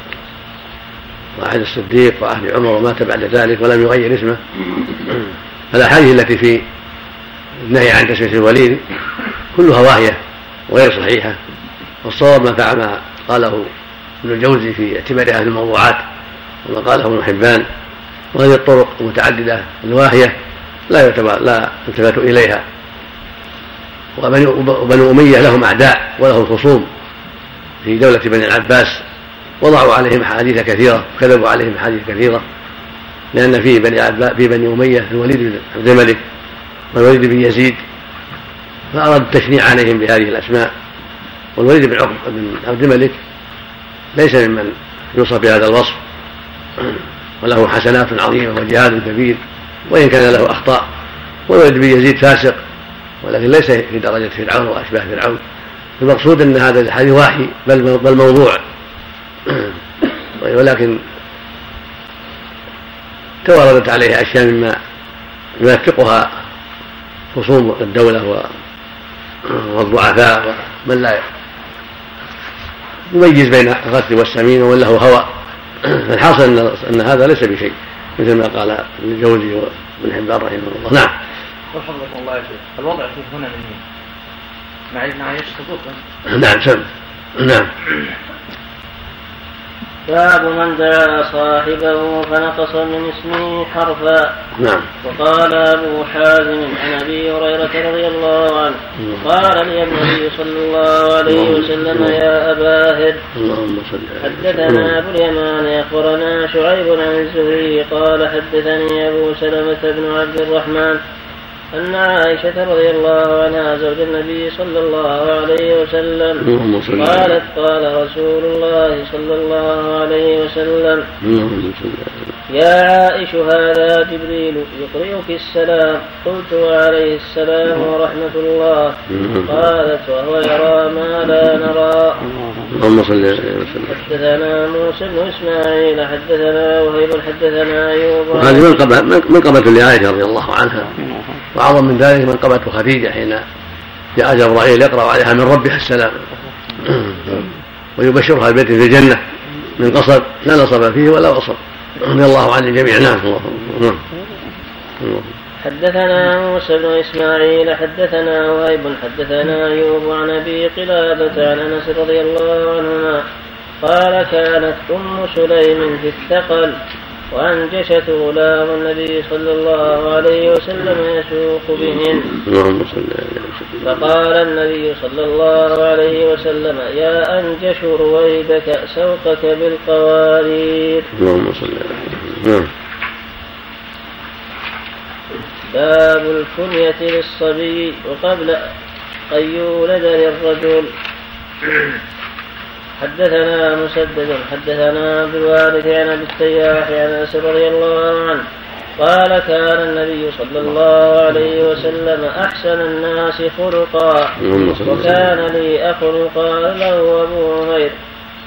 وعهد الصديق وعهد عمر ومات بعد ذلك ولم يغير اسمه. فالاحاديث التي في النهي عن تسميه الوليد كلها واهية وغير صحيحة والصواب ما فعل ما قاله ابن الجوزي في اعتبار أهل الموضوعات وما قاله ابن حبان وهذه الطرق المتعددة الواهية لا يعتبر لا يلتفت إليها. وبنو أمية لهم أعداء ولهم خصوم في دولة بني العباس وضعوا عليهم أحاديث كثيرة كذبوا عليهم أحاديث كثيرة لأن في بني في بني أمية الوليد بن عبد الملك والوليد بن يزيد فاراد التشنيع عليهم بهذه الأسماء والوليد بن عقب بن عبد الملك ليس ممن يوصف بهذا الوصف. وله حسنات عظيمة وجهاد كبير وإن كان له أخطاء والوليد بن يزيد فاسق ولكن ليس في درجة فرعون وأشباه فرعون. المقصود أن هذا الحديث واحي بل بل موضوع. ولكن تواردت عليه أشياء مما يوثقها خصوم الدولة والضعفاء ومن لا يميز بين الغث والسمين ومن له هوى فالحاصل ان أن هذا ليس بشيء مثل ما قال ابن الجوزي وابن حبان رحمه الله. نعم. وحفظكم الله يا شيخ. الوضع فيه هنا من مع ابن عائشة صدوقا نعم سم. نعم. باب من دعا صاحبه فنقص من اسمه حرفا. نعم. وقال أبو حازم عن أبي هريرة رضي الله عنه قال لي النبي صلى الله عليه وسلم يا أبا هر اللهم صل على حدثنا أبو اليمان اخبرنا شعيب عن الزهري قال حدثني أبو سلمة بن عبد الرحمن أن عائشة رضي الله عنها زوج النبي صلى الله عليه وسلم قالت قال رسول الله صلى الله عليه وسلم يا عائش هذا جبريل يقرئك السلام. قلت وعليه السلام ورحمة الله. قالت وهو يرى ما لا نرى. اللهم صل وسلم حدثنا موسى بن إسماعيل حدثنا وهيب حدثنا أيوب. وهذه منقبة منقبة لعائشة رضي الله عنها. وأعظم من ذلك منقبة خديجة حين جاء جبرائيل يقرأ عليها من ربها السلام. [coughs] ويبشرها البيت في الجنة من قصب لا نصب فيه ولا وصب. رضي الله عن الجميع نعم الله نعم. حدثنا موسى بن إسماعيل حدثنا وهيب حدثنا أيوب عن أبي قلابة عن أنس رضي الله عنهما قال كانت أم سليم في الثقل. وأنجشت غلام النبي صلى الله عليه وسلم يسوق بهن فقال النبي صلى الله عليه وسلم يا أنجش رويدك سوقك بالقوارير. اللهم صل على نعم. باب الكنية للصبي وقبل أن يولد للرجل. حدثنا مسدد حدثنا عبد الوارث عن أبي التياح عن أنس رضي الله عنه قال كان النبي صلى الله عليه وسلم أحسن الناس خلقا وكان لي أخ يقال له ابو عمير.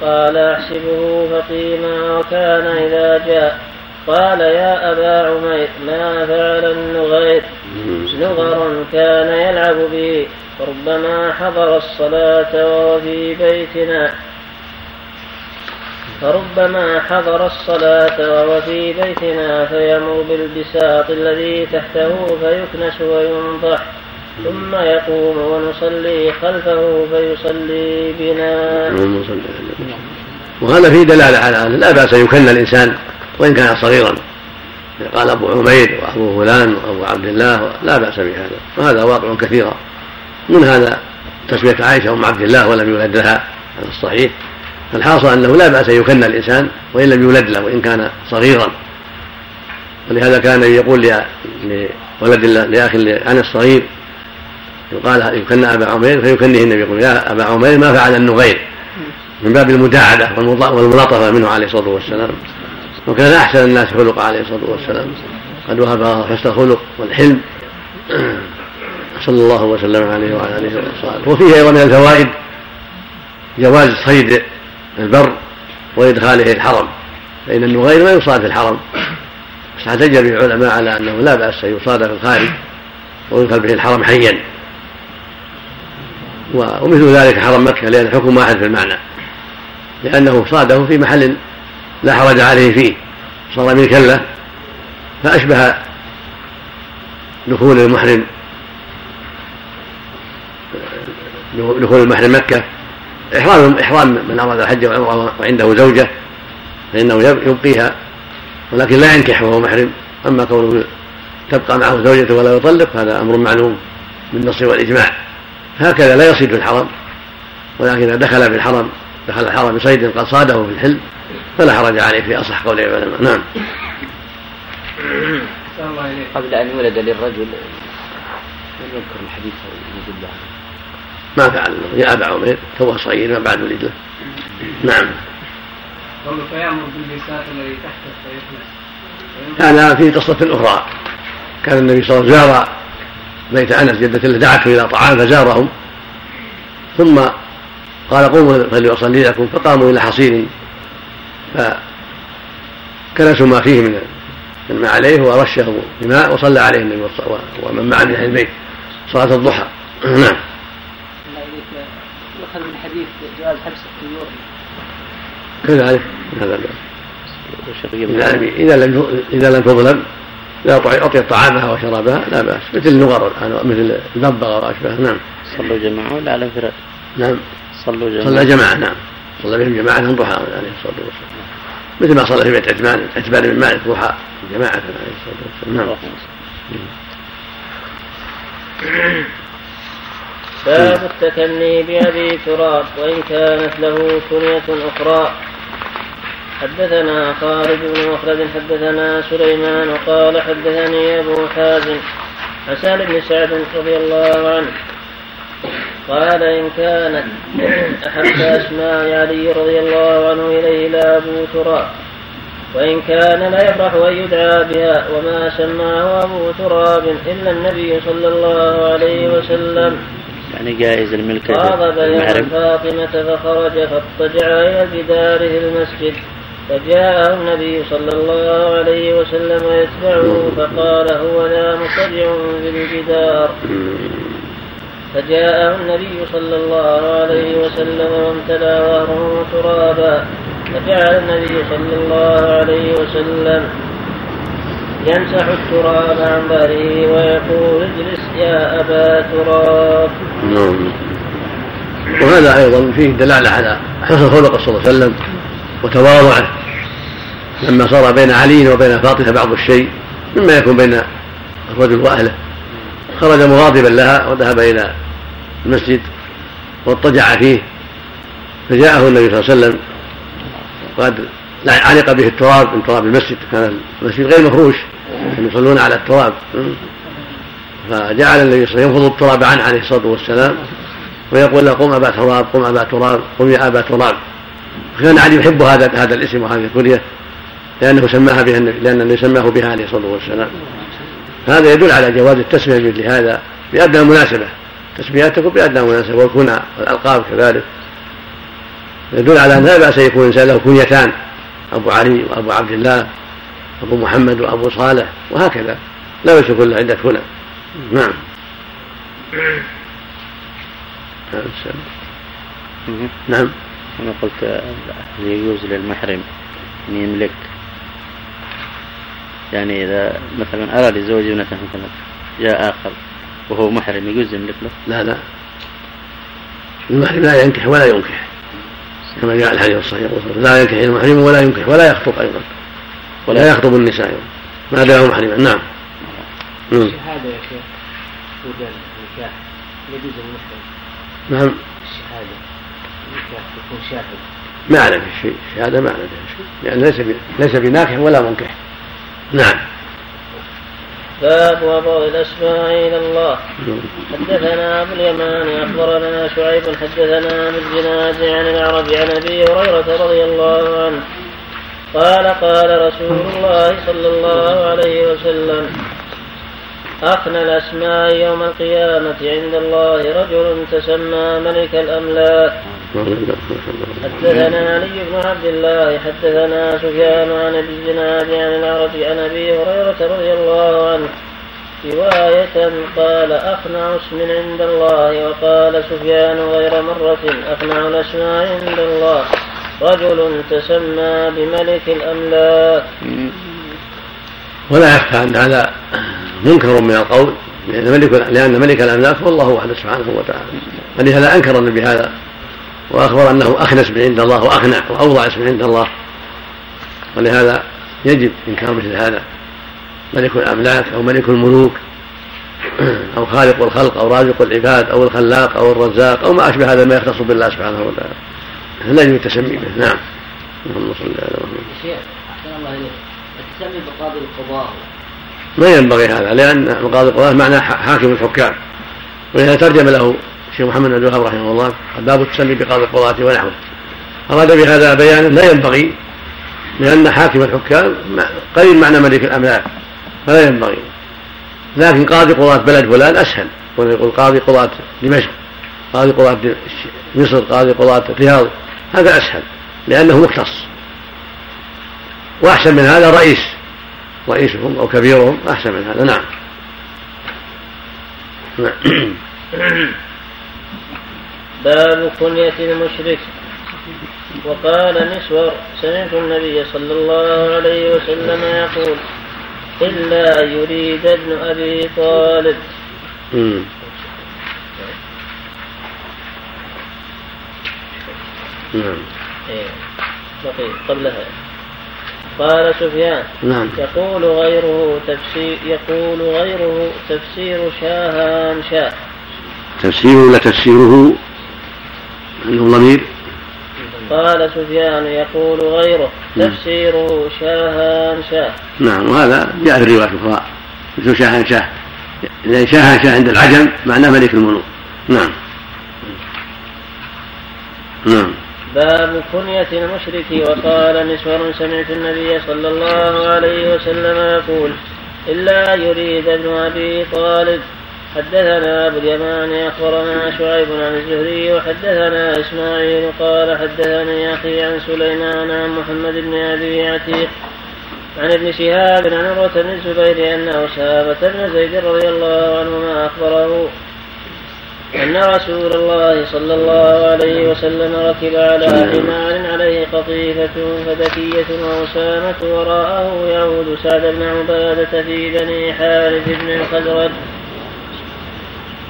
قال أحسبه فقيما وكان إذا جاء. قال يا أبا عمير ما فعل النغير؟ نغر كان يلعب به فربما حضر الصلاة وهو في بيتنا. فربما حضر الصلاة وهو في بيتنا فيمر بالبساط الذي تحته فيكنس وينضح ثم يقوم ونصلي خلفه فيصلي بنا. وهذا فيه دلالة على أن لا بأس يكن الإنسان وإن كان صغيرا. قال أبو عمير وأبو فلان وأبو عبد الله لا بأس بهذا وهذا واقع كثيرا. من هذا تسمية عائشة أم عبد الله ولم يولد لها؟ على الصحيح فالحاصل أنه لا بأس أن يكن الإنسان وإن لم يولد له وإن كان صغيرا. ولهذا كان يقول لولد لأخ عن الصغير يقال يكن أبا عمير فيكنه النبي يقول يا أبا عمير ما فعل النغير. من باب المداعبة والملاطفة منه عليه الصلاة والسلام. وكان أحسن الناس خلق عليه الصلاة والسلام. قد وهب حسن الخلق والحلم. [clears throat] صلى الله وسلم عليه وعلى آله وصحبه. وفيه أيضا من الفوائد جواز صيد البر وإدخاله الحرم فان النغير ما يصاد في الحرم. احتج به العلماء على أنه لا بأس أن يصاد في الخارج ويدخل به الحرم حيا. ومثل ذلك حرم مكة لأن الحكم واحد في المعنى لأنه صاده في محل لا حرج عليه فيه صار ملكا له فأشبه دخول المحرم دخول المحرم مكة. إحرام إحرام من أراد الحج والعمرة وعنده زوجة فإنه يبقيها ولكن لا ينكح وهو محرم. أما كونه تبقى معه زوجته ولا يطلق هذا أمر معلوم بالنص والإجماع. هكذا لا يصيد في الحرم ولكن إذا دخل في الحرم دخل الحرم بصيد قد صاده في الحل فلا حرج عليه في أصح قول العلماء. نعم. [coughs] قبل أن يولد للرجل لم يذكر الحديث؟ يدل عليه ما فعل. يا أبا عمير تو صغير ما بعد ولد له نعم بالبساط الذي تحته هذا في قصة أخرى. كان النبي صلى الله عليه وسلم زار بيت أنس جدة له دعته إلى طعام فزارهم. ثم قال قوموا فليصلي لكم. فقاموا إلى حصير فكنسوا ما فيه من من ما عليه ورشه بماء وصلى عليه النبي ومن معه من أهل البيت. صلاة الضحى. [clears throat] نعم. جواز حبس الطيور كذلك. هذا إذا لم إذا لم إذا لم تظلم إذا أعطيت طعامها وشرابها لا بأس. مثل النغر مثل الببغاء وأشباهه نعم. صلوا جماعة ولا على انفراد؟ نعم. صلوا جماعة. صلى جماعة نعم. صلى بهم جماعة ضحى عليه الصلاة والسلام. مثل ما صلى في بيت عثمان عثمان بن مالك ضحى جماعة عليه الصلاة والسلام. نعم. باب التكني بأبي تراب وإن كانت له كنية أخرى. حدثنا خالد بن مخلد حدثنا سليمان قال حدثني أبو حازم عن سهل بن سعد رضي الله عنه. قال إن كانت [clears throat] أحب أسماء علي رضي الله عنه إليه لأبو تراب وإن كان لا يفرح أن يدعى بها وما سماه أبو تراب إلا النبي صلى الله عليه وسلم. يعني جائز الملك غاضب يوم فاطمة فخرج فاضطجع إلى جداره المسجد فجاءه النبي صلى الله عليه وسلم يتبعه فقال هو ذا مضطجع بالجدار فجاءه النبي صلى الله عليه وسلم وامتلأ ظهره ترابا فجعل النبي صلى الله عليه وسلم يمسح التراب عن ظهره ويقول اجلس يا أبا تراب. نعم. وهذا أيضا فيه دلالة على حسن خلق صلى الله عليه وسلم وتواضعه لما صار بين علي وبين فاطمة بعض الشيء مما يكون بين الرجل وأهله. خرج مغاضبا لها وذهب إلى المسجد واضطجع فيه. فجاءه النبي صلى الله عليه وسلم. وقد علق به التراب من تراب المسجد كان المسجد غير مفروش. يصلون على التراب. فجعل النبي صلى الله عليه وسلم ينفض التراب عنه عليه الصلاة والسلام ويقول له قم أبا تراب قم أبا تراب قم يا أبا تراب. كان علي يحب هذا هذا الاسم وهذه الكنية لأنه سماها بها لأن النبي سماه بها عليه الصلاة والسلام. هذا يدل على جواز التسمية بمثل هذا بأدنى مناسبة. تسميات تكون بأدنى مناسبة والكنى والألقاب كذلك. يدل على أن لا بأس يكون الإنسان له كنيتان أبو علي وأبو عبد الله. أبو محمد وأبو صالح وهكذا. لا بأس يكون عدة كنى نعم. نعم. أنا قلت يجوز للمحرم أن يملك؟ يعني إذا مثلا أراد يزوج ابنته مثلا جاء آخر وهو محرم يجوز يملك له؟ لا لا. المحرم لا ينكح ولا ينكح كما جاء الحديث الصحيح لا ينكح المحرم ولا ينكح ولا يخطب أيضا. ولا يخطب النساء. ما دام محرما نعم. الشهادة يا شيخ بدل النكاح. يجوز المحرم. نعم. الشهادة النكاح يكون شاهد. ما أعلم شيء الشهادة ما أعلم شيء لأن ليس ليس بناكح ولا منكح. نعم. باب وضوء الأسماء إلى الله. حدثنا أبو اليمان أخبرنا شعيب حدثنا عن الجناز عن العرب عن أبي هريرة رضي الله عنه. قال قال رسول الله صلى الله عليه وسلم أخنى الأسماء يوم القيامة عند الله رجل تسمى ملك الأملاك. حدثنا علي بن عبد الله حدثنا سفيان عن ابي الزناد عن الأعرج عن أبي هريرة رضي الله عنه رواية قال أخنع اسم عند الله وقال سفيان غير مرة أخنع الأسماء عند الله. رجل تسمى بملك الأملاك. ولا يخفى أن هذا منكر من القول لأن ملك لأن ملك الأملاك هو الله وحده سبحانه وتعالى. فلهذا أنكر النبي هذا؟ وأخبر أنه أخنس من عند الله وأخنع وأوضع اسم عند الله. ولهذا يجب إنكار مثل هذا. ملك الأملاك أو ملك الملوك [clears throat] أو خالق الخلق أو رازق العباد أو الخلاق أو الرزاق أو ما أشبه هذا ما يختص بالله سبحانه وتعالى. لا يجب التسمي به نعم. اللهم صل على محمد. شيخ أحسن الله إليك. التسمي بقاضي القضاء. ما ينبغي هذا لأن قاضي القضاء معناه حاكم الحكام. ولهذا ترجم له الشيخ محمد بن الوهاب رحمه الله باب التسمي بقاضي القضاة ونحوه. أراد بهذا بيانا لا ينبغي لأن حاكم الحكام قريب معنى ملك الأملاك. فلا ينبغي. لكن قاضي قضاة بلد فلان أسهل. يقول قاضي قضاة دمشق قاضي قضاة مصر قاضي قضاة الرياض هذا أسهل لأنه مختص. وأحسن من هذا رئيس رئيسهم أو كبيرهم أحسن من هذا نعم. [coughs] باب كنية المشرك. وقال نسور سمعت النبي صلى الله عليه وسلم يقول إلا أن يريد ابن أبي طالب. نعم. إيه. بقي قبلها. قال سفيان نعم. يقول غيره تفسير يقول غيره تفسير شاهان شاه تفسيره ولا تفسيره؟ عنده ضمير؟ قال سفيان يقول غيره تفسيره شاهان شاه نعم وهذا جاء في الرواية الأخرى. مثل شاهان شاه إذا شاهان شاه عند العجم معناه ملك الملوك. نعم. نعم. باب كنية المشرك. وقال مسور سمعت النبي صلى الله عليه وسلم يقول إلا يريد ابن أبي طالب. حدثنا أبو اليمان أخبرنا شعيب عن الزهري وحدثنا إسماعيل قال حدثني أخي عن سليمان عن محمد بن أبي عتيق عن ابن شهاب عن عروة بن الزبير أن أسامة بن زيد رضي الله عنهما أخبره. أن رسول الله صلى الله عليه وسلم ركب على حمار عليه قطيفة فذكية وأسامة وراءه يعود سعد بن عبادة في بني حارث بن الخزرج.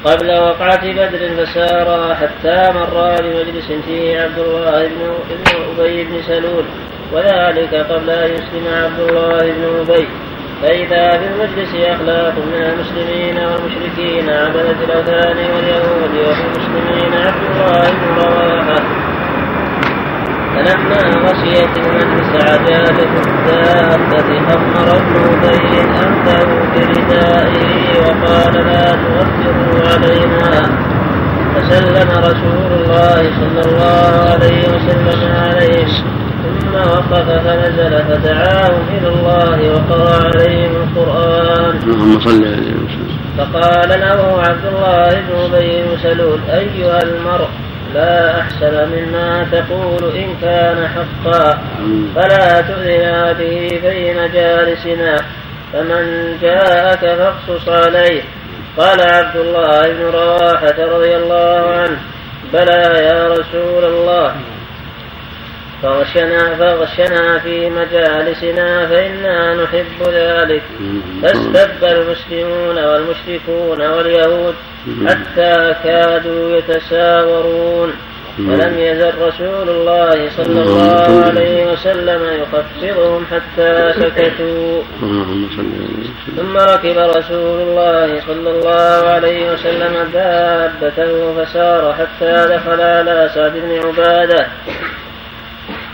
قبل وقعة بدر فسارا حتى مرا بمجلس فيه عبد الله بن أبي بن سلول وذلك قبل أن يسلم عبد الله بن أبي. فإذا في المجلس أخلاق من المسلمين والمشركين عبدة الأوثان واليهود وفي المسلمين عبد الله بن رواحة. فلما غشيت المجلس عجالة الدابة خمر ابن أبي أنفه بردائه وقال لا تغفروا علينا. فسلم رسول الله صلى الله عليه وسلم عليهم ثم وقف فنزل فدعاهم إلى الله وقرأ عليهم القرآن. اللهم صل عليه وسلم فقال له عبد الله بن أبي بن سلول أيها المرء لا أحسن مما تقول إن كان حقا. فلا تؤذنا به بين جالسنا فمن جاءك فاقصص عليه. قال عبد الله بن رواحة رضي الله عنه بلى يا رسول الله. فغشنا فغشنا في مجالسنا فإنا نحب ذلك. فاستب المسلمون والمشركون واليهود حتى كادوا يتساورون. ولم يزل رسول الله صلى الله عليه وسلم يخفضهم حتى سكتوا. ثم ركب رسول الله صلى الله عليه وسلم دابته فسار حتى دخل على سعد بن عبادة.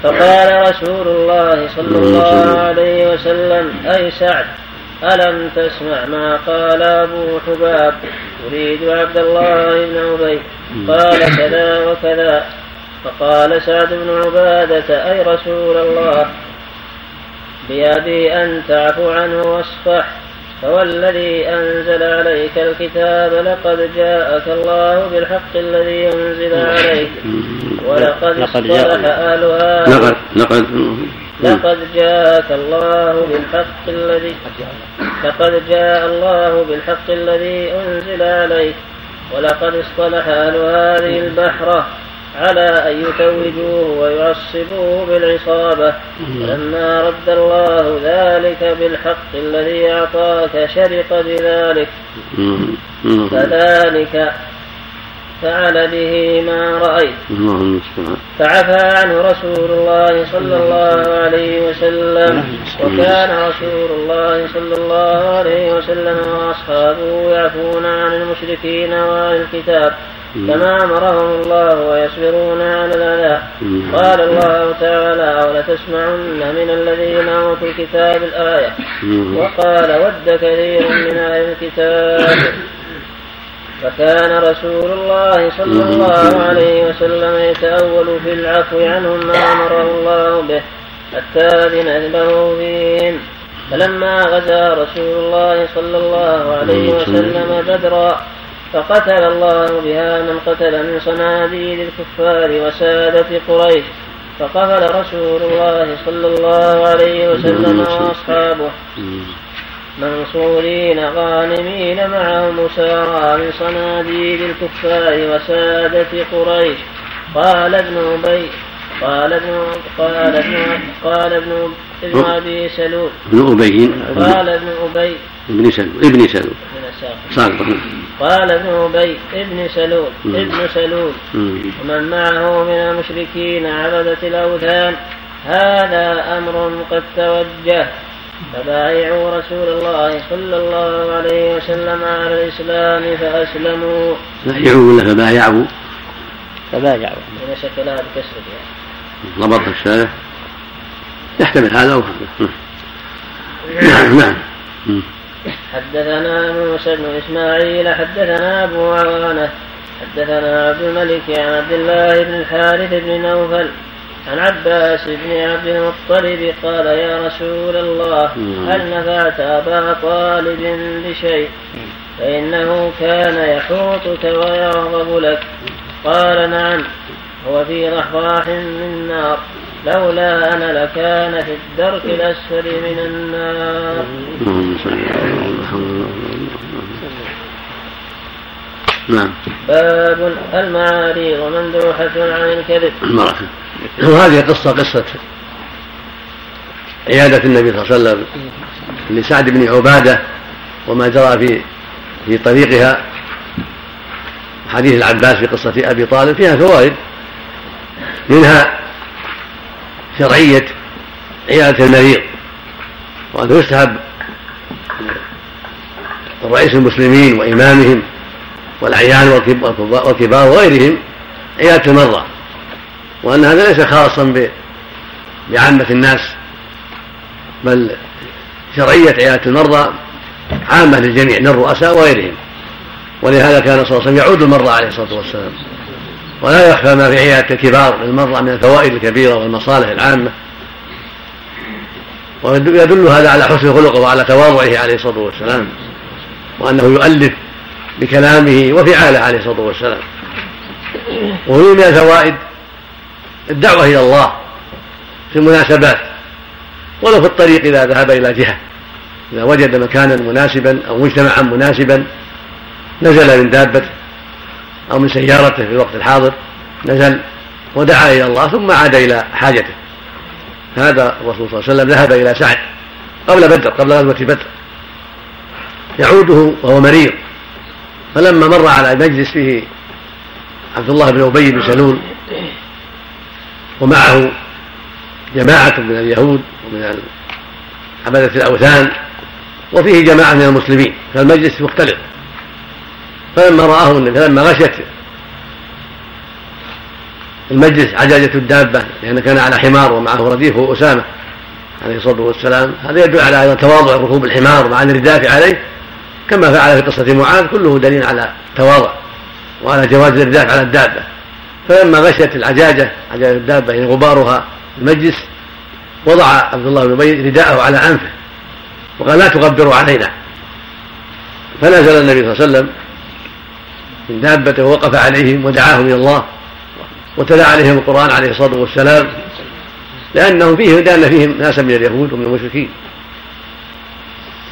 فقال رسول الله صلى الله. عليه وسلم أي سعد ألم تسمع ما قال أبو حباب؟ يريد عبد الله بن أبي. قال كذا وكذا. فقال سعد بن عبادة أي رسول الله؟ بأبي أن تعفو عنه واصفح. فوالذي أنزل عليك الكتاب لقد جاءك الله بالحق الذي أنزل عليك ولقد اصطلح أهلها لقد لقد. لقد جاءك الله بالحق الذي لقد جاء الله بالحق الذي أنزل عليك ولقد اصطلح أهل هذه البحرة على أن يتوجوه ويعصبوه بالعصابة. فلما رد الله ذلك بالحق الذي أعطاك شرق بذلك. فذلك فعل به ما رأيت. فعفى عنه رسول الله صلى الله عليه وسلم. وكان رسول الله صلى الله عليه وسلم وأصحابه يعفون عن المشركين وعن الكتاب. كما أمرهم الله ويصبرون على الأذى. قال الله تعالى ولتسمعن من الذين أوتوا الكتاب الآية. وقال ود كثير من أهل الكتاب. فكان رسول الله صلى الله عليه وسلم يتأول في العفو عنهم ما أمره الله به حتى ذنبه فيهم. فلما غزا رسول الله صلى الله عليه وسلم بدرا فقتل الله بها من قتل من صناديد الكفار وسادة قريش. فقفل رسول الله صلى الله عليه وسلم وأصحابه. منصورين غانمين معهم مسارى من صناديد الكفار وسادة قريش. قال ابن أبي قال ابن قال ابن قال ابن ابن أبي سلول. ابن أبي قال ابن أبي. ابن سلول ابن سلول. صادق. قال ابن أبي ابن سلول ابن سلول. ومن معه من المشركين عبدة الأوثان هذا أمر قد توجه. فبايعوا رسول الله صلى الله عليه وسلم على الإسلام فأسلموا. بايعوا ولا فبايعوا؟ فبايعوا. من لها بكسر ضبط الشارع. يحتمل هذا أو نعم. نعم. حدثنا موسى بن إسماعيل حدثنا أبو عوانة حدثنا عبد الملك عن عبد الله بن الحارث بن نوفل عن عباس بن عبد المطلب قال يا رسول الله هل نفعت أبا طالب بشيء؟ فإنه كان يحوطك ويغضب لك. قال نعم هو في رحراح من نار. لولا أنا لكان في الدرك الأسفل من النار. نعم. باب المعاريض مندوحة عن الكذب. وهذه قصة قصة عيادة النبي صلى الله عليه وسلم لسعد بن عبادة وما جرى في في طريقها. حديث العباس في قصة أبي طالب فيها فوائد. منها شرعية عيادة المريض وأنه يستحب رئيس المسلمين وإمامهم والأعيان والكبار وغيرهم عيادة المرضى وأن هذا ليس خاصا بعامة الناس بل شرعية عيادة المرضى عامة للجميع من الرؤساء وغيرهم. ولهذا كان صلى الله عليه وسلم يعود المرضى عليه الصلاة والسلام. ولا يخفى ما في عيادة الكبار للمرضى من الفوائد الكبيرة والمصالح العامة. ويدل هذا على حسن خلقه وعلى تواضعه عليه الصلاة والسلام وأنه يؤلف بكلامه وفعاله عليه الصلاة والسلام. وهو من الفوائد الدعوة إلى الله في المناسبات ولو في الطريق إذا ذهب إلى جهة إذا وجد مكانا مناسبا أو مجتمعا مناسبا نزل من دابته أو من سيارته في الوقت الحاضر نزل ودعا إلى الله ثم عاد إلى حاجته. هذا الرسول صلى الله عليه وسلم ذهب إلى سعد قبل بدر قبل غزوة بدر. يعوده وهو مريض. فلما مر على مجلس فيه عبد الله بن أبي بن سلول ومعه جماعة من اليهود ومن عبدة الأوثان وفيه جماعة من المسلمين. فالمجلس مختلط فلما رآه النبي فلما غشت المجلس عجاجة الدابة لأن كان على حمار ومعه رديفه أسامة عليه الصلاة والسلام. هذا يدل على أيضا تواضع ركوب الحمار مع الرداف عليه كما فعل في قصة معاذ كله دليل على تواضع وعلى جواز الرداف على الدابة. فلما غشت العجاجة عجاجة الدابة يعني غبارها المجلس وضع عبد الله بن أبي رداءه على أنفه وقال لا تغبروا علينا. فنزل النبي صلى الله عليه وسلم من دابته ووقف عليهم ودعاهم إلى الله وتلا عليهم القرآن عليه الصلاة والسلام لأنهم فيه لأن فيهم ناسا من اليهود ومن المشركين.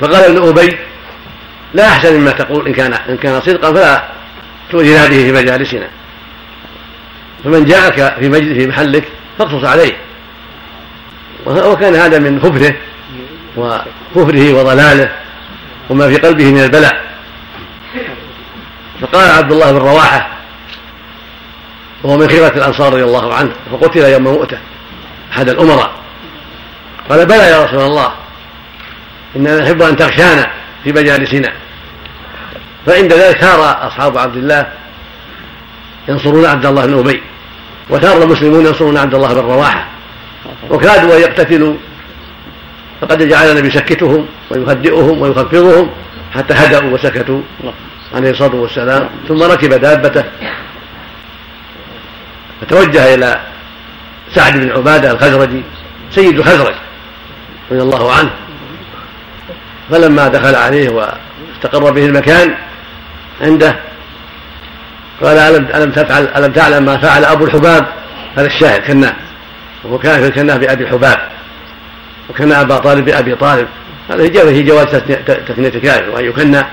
فقال ابن أبي لا أحسن مما تقول إن كان إن كان صدقا فلا تؤذنا به في مجالسنا. فمن جاءك في مجلس في محلك فاقصص عليه. وكان هذا من خبثه وكفره وضلاله وما في قلبه من البلاء. فقال عبد الله بن رواحة وهو من خيرة الأنصار رضي الله عنه فقتل يوم مؤتة أحد الأمراء. قال بلى يا رسول الله إننا نحب أن تغشانا في مجالسنا. فعند ذلك ثار أصحاب عبد الله ينصرون عبد الله بن أبي وثار المسلمون ينصرون عبد الله بن رواحة. وكادوا أن يقتتلوا فقد جعل النبي يسكتهم ويهدئهم ويخفضهم حتى هدأوا وسكتوا. عليه الصلاة والسلام ثم ركب دابته. فتوجه إلى سعد بن عبادة الخزرجي سيد الخزرج رضي الله عنه. فلما دخل عليه واستقر به المكان عنده قال ألم ألم تفعل ألم تعلم ما فعل أبو الحباب؟ هذا الشاهد كنا. وهو كافر كناه بأبي الحباب وكان أبا طالب بأبي طالب. هذا في جواز تثنية الكافر وأن يكنى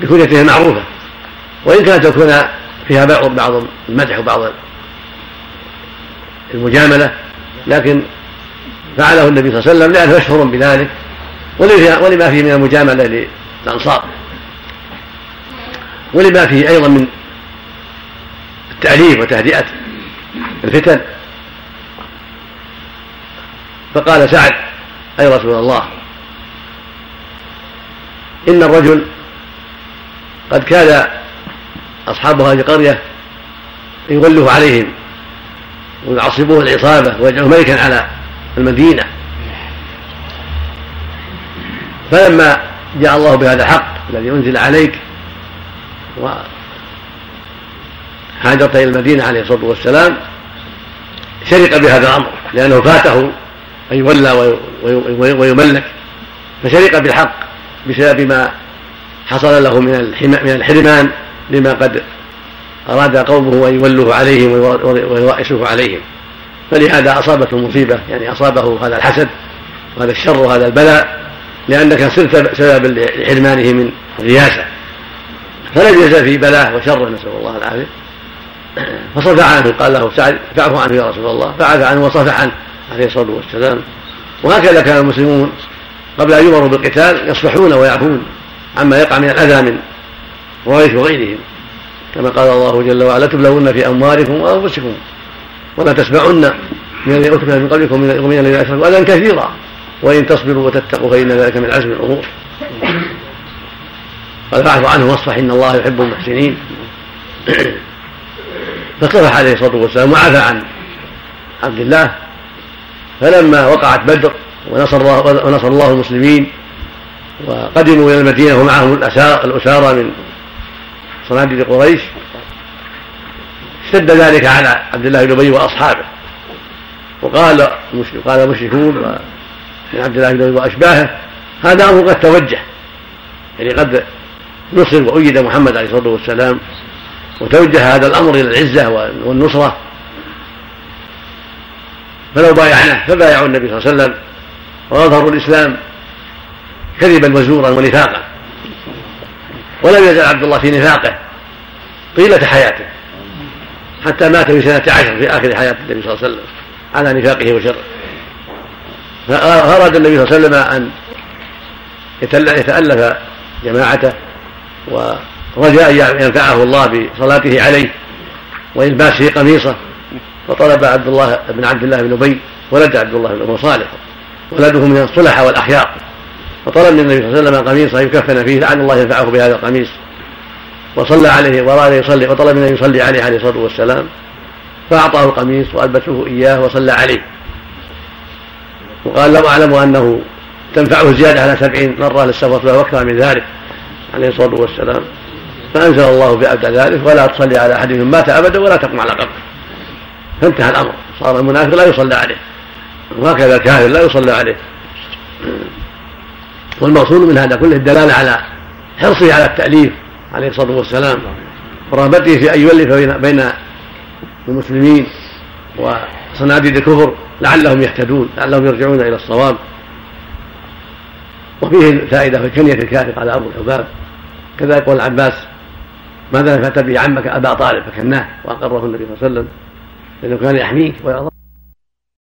بكنيته المعروفة وإن كانت تكون فيها بعض المدح وبعض المجاملة لكن فعله النبي صلى الله عليه وسلم لأنه مشهور بذلك ولما فيه من المجاملة للأنصار. ولما فيه أيضا من التأليف وتهدئة الفتن. فقال سعد أي رسول الله إن الرجل قد كاد أصحاب هذه القرية يولوه عليهم ويعصبوه العصابة ويجعله ملكا على المدينة. فلما جاء الله بهذا الحق الذي أنزل عليك وهاجرت إلى المدينة عليه الصلاة والسلام شرق بهذا الأمر لأنه فاته أن يولى ويملك فشرق بالحق بسبب ما حصل له من من الحرمان لما قد أراد قومه أن يولوه عليهم ويوائسوه عليهم. فلهذا أصابته المصيبة يعني أصابه هذا الحسد وهذا الشر وهذا البلاء لأنك صرت سببا لحرمانه من الرياسة. فلم يزل في بلاه وشره نسأل الله العافية. [clears throat] فصفى عنه قال له سعد فاعف عنه يا رسول الله. فعفى عنه وصفح عنه عليه الصلاة والسلام. وهكذا كان المسلمون قبل أن يمروا بالقتال يصفحون ويعفون. عما يقع من الأذى من قريش وغيرهم. كما قال الله جل وعلا تبلون في أموالكم وأنفسكم ولا تسمعن من الذين أوتوا من قبلكم ومن الذين أشركوا أذى كثيرا وإن تصبروا وتتقوا فإن ذلك من عزم الأمور. قال فاعف عنه واصفح إن الله يحب المحسنين. [coughs] فصفح عليه الصلاة والسلام وعفى عن عبد الله. فلما وقعت بدر ونصر الله ونصر الله المسلمين وقدموا إلى المدينة ومعهم الأسارى من صناديد قريش. اشتد ذلك على عبد الله بن أبي وأصحابه. وقال قال المشركون عبد الله بن أبي وأشباهه هذا أمر قد توجه. يعني قد نصر وأيد محمد عليه الصلاة والسلام وتوجه هذا الأمر إلى العزة والنصرة. فلو بايعناه فبايعوا النبي صلى الله عليه وسلم وأظهروا الإسلام. كذبا وزورا ونفاقا. ولم يزل عبد الله في نفاقه طيلة حياته. حتى مات في سنة عشر في آخر حياة النبي صلى الله عليه وسلم على نفاقه وشره فأراد النبي صلى الله عليه وسلم أن يتألف جماعته ورجاء أن ينفعه الله بصلاته عليه وإلباسه قميصه. فطلب عبد الله بن عبد الله بن أبي ولد عبد الله بن أبي صالح ولده من الصلحاء والأخيار. فطلب من النبي صلى الله عليه وسلم قميصا يكفن فيه لعل الله ينفعه بهذا القميص. وصلى عليه وراد يصلي وطلب منه يصلي عليه عليه الصلاة والسلام. فأعطاه القميص وألبسه إياه وصلى عليه. وقال لو اعلم أنه تنفعه زيادة على سبعين مرة له وأكثر من ذلك عليه الصلاة والسلام. فأنزل الله بأبدى ذلك ولا تصلي على أحد مات أبدا ولا تقم على قبره. فانتهى الأمر. صار المنافق لا يصلى عليه. وهكذا الكافر لا يصلى عليه. والمقصود من هذا كله الدلالة على حرصه على التأليف عليه الصلاة والسلام ورغبته في أن يؤلف بين المسلمين وصناديد الكفر لعلهم يهتدون لعلهم يرجعون إلى الصواب. وفيه فائده في كنيه الكافر على ابو الحباب. كذلك قول العباس ماذا نفعت به عمك أبا طالب؟ فكناه وأقره النبي صلى الله عليه وسلم لأنه كان يحميك ويرضى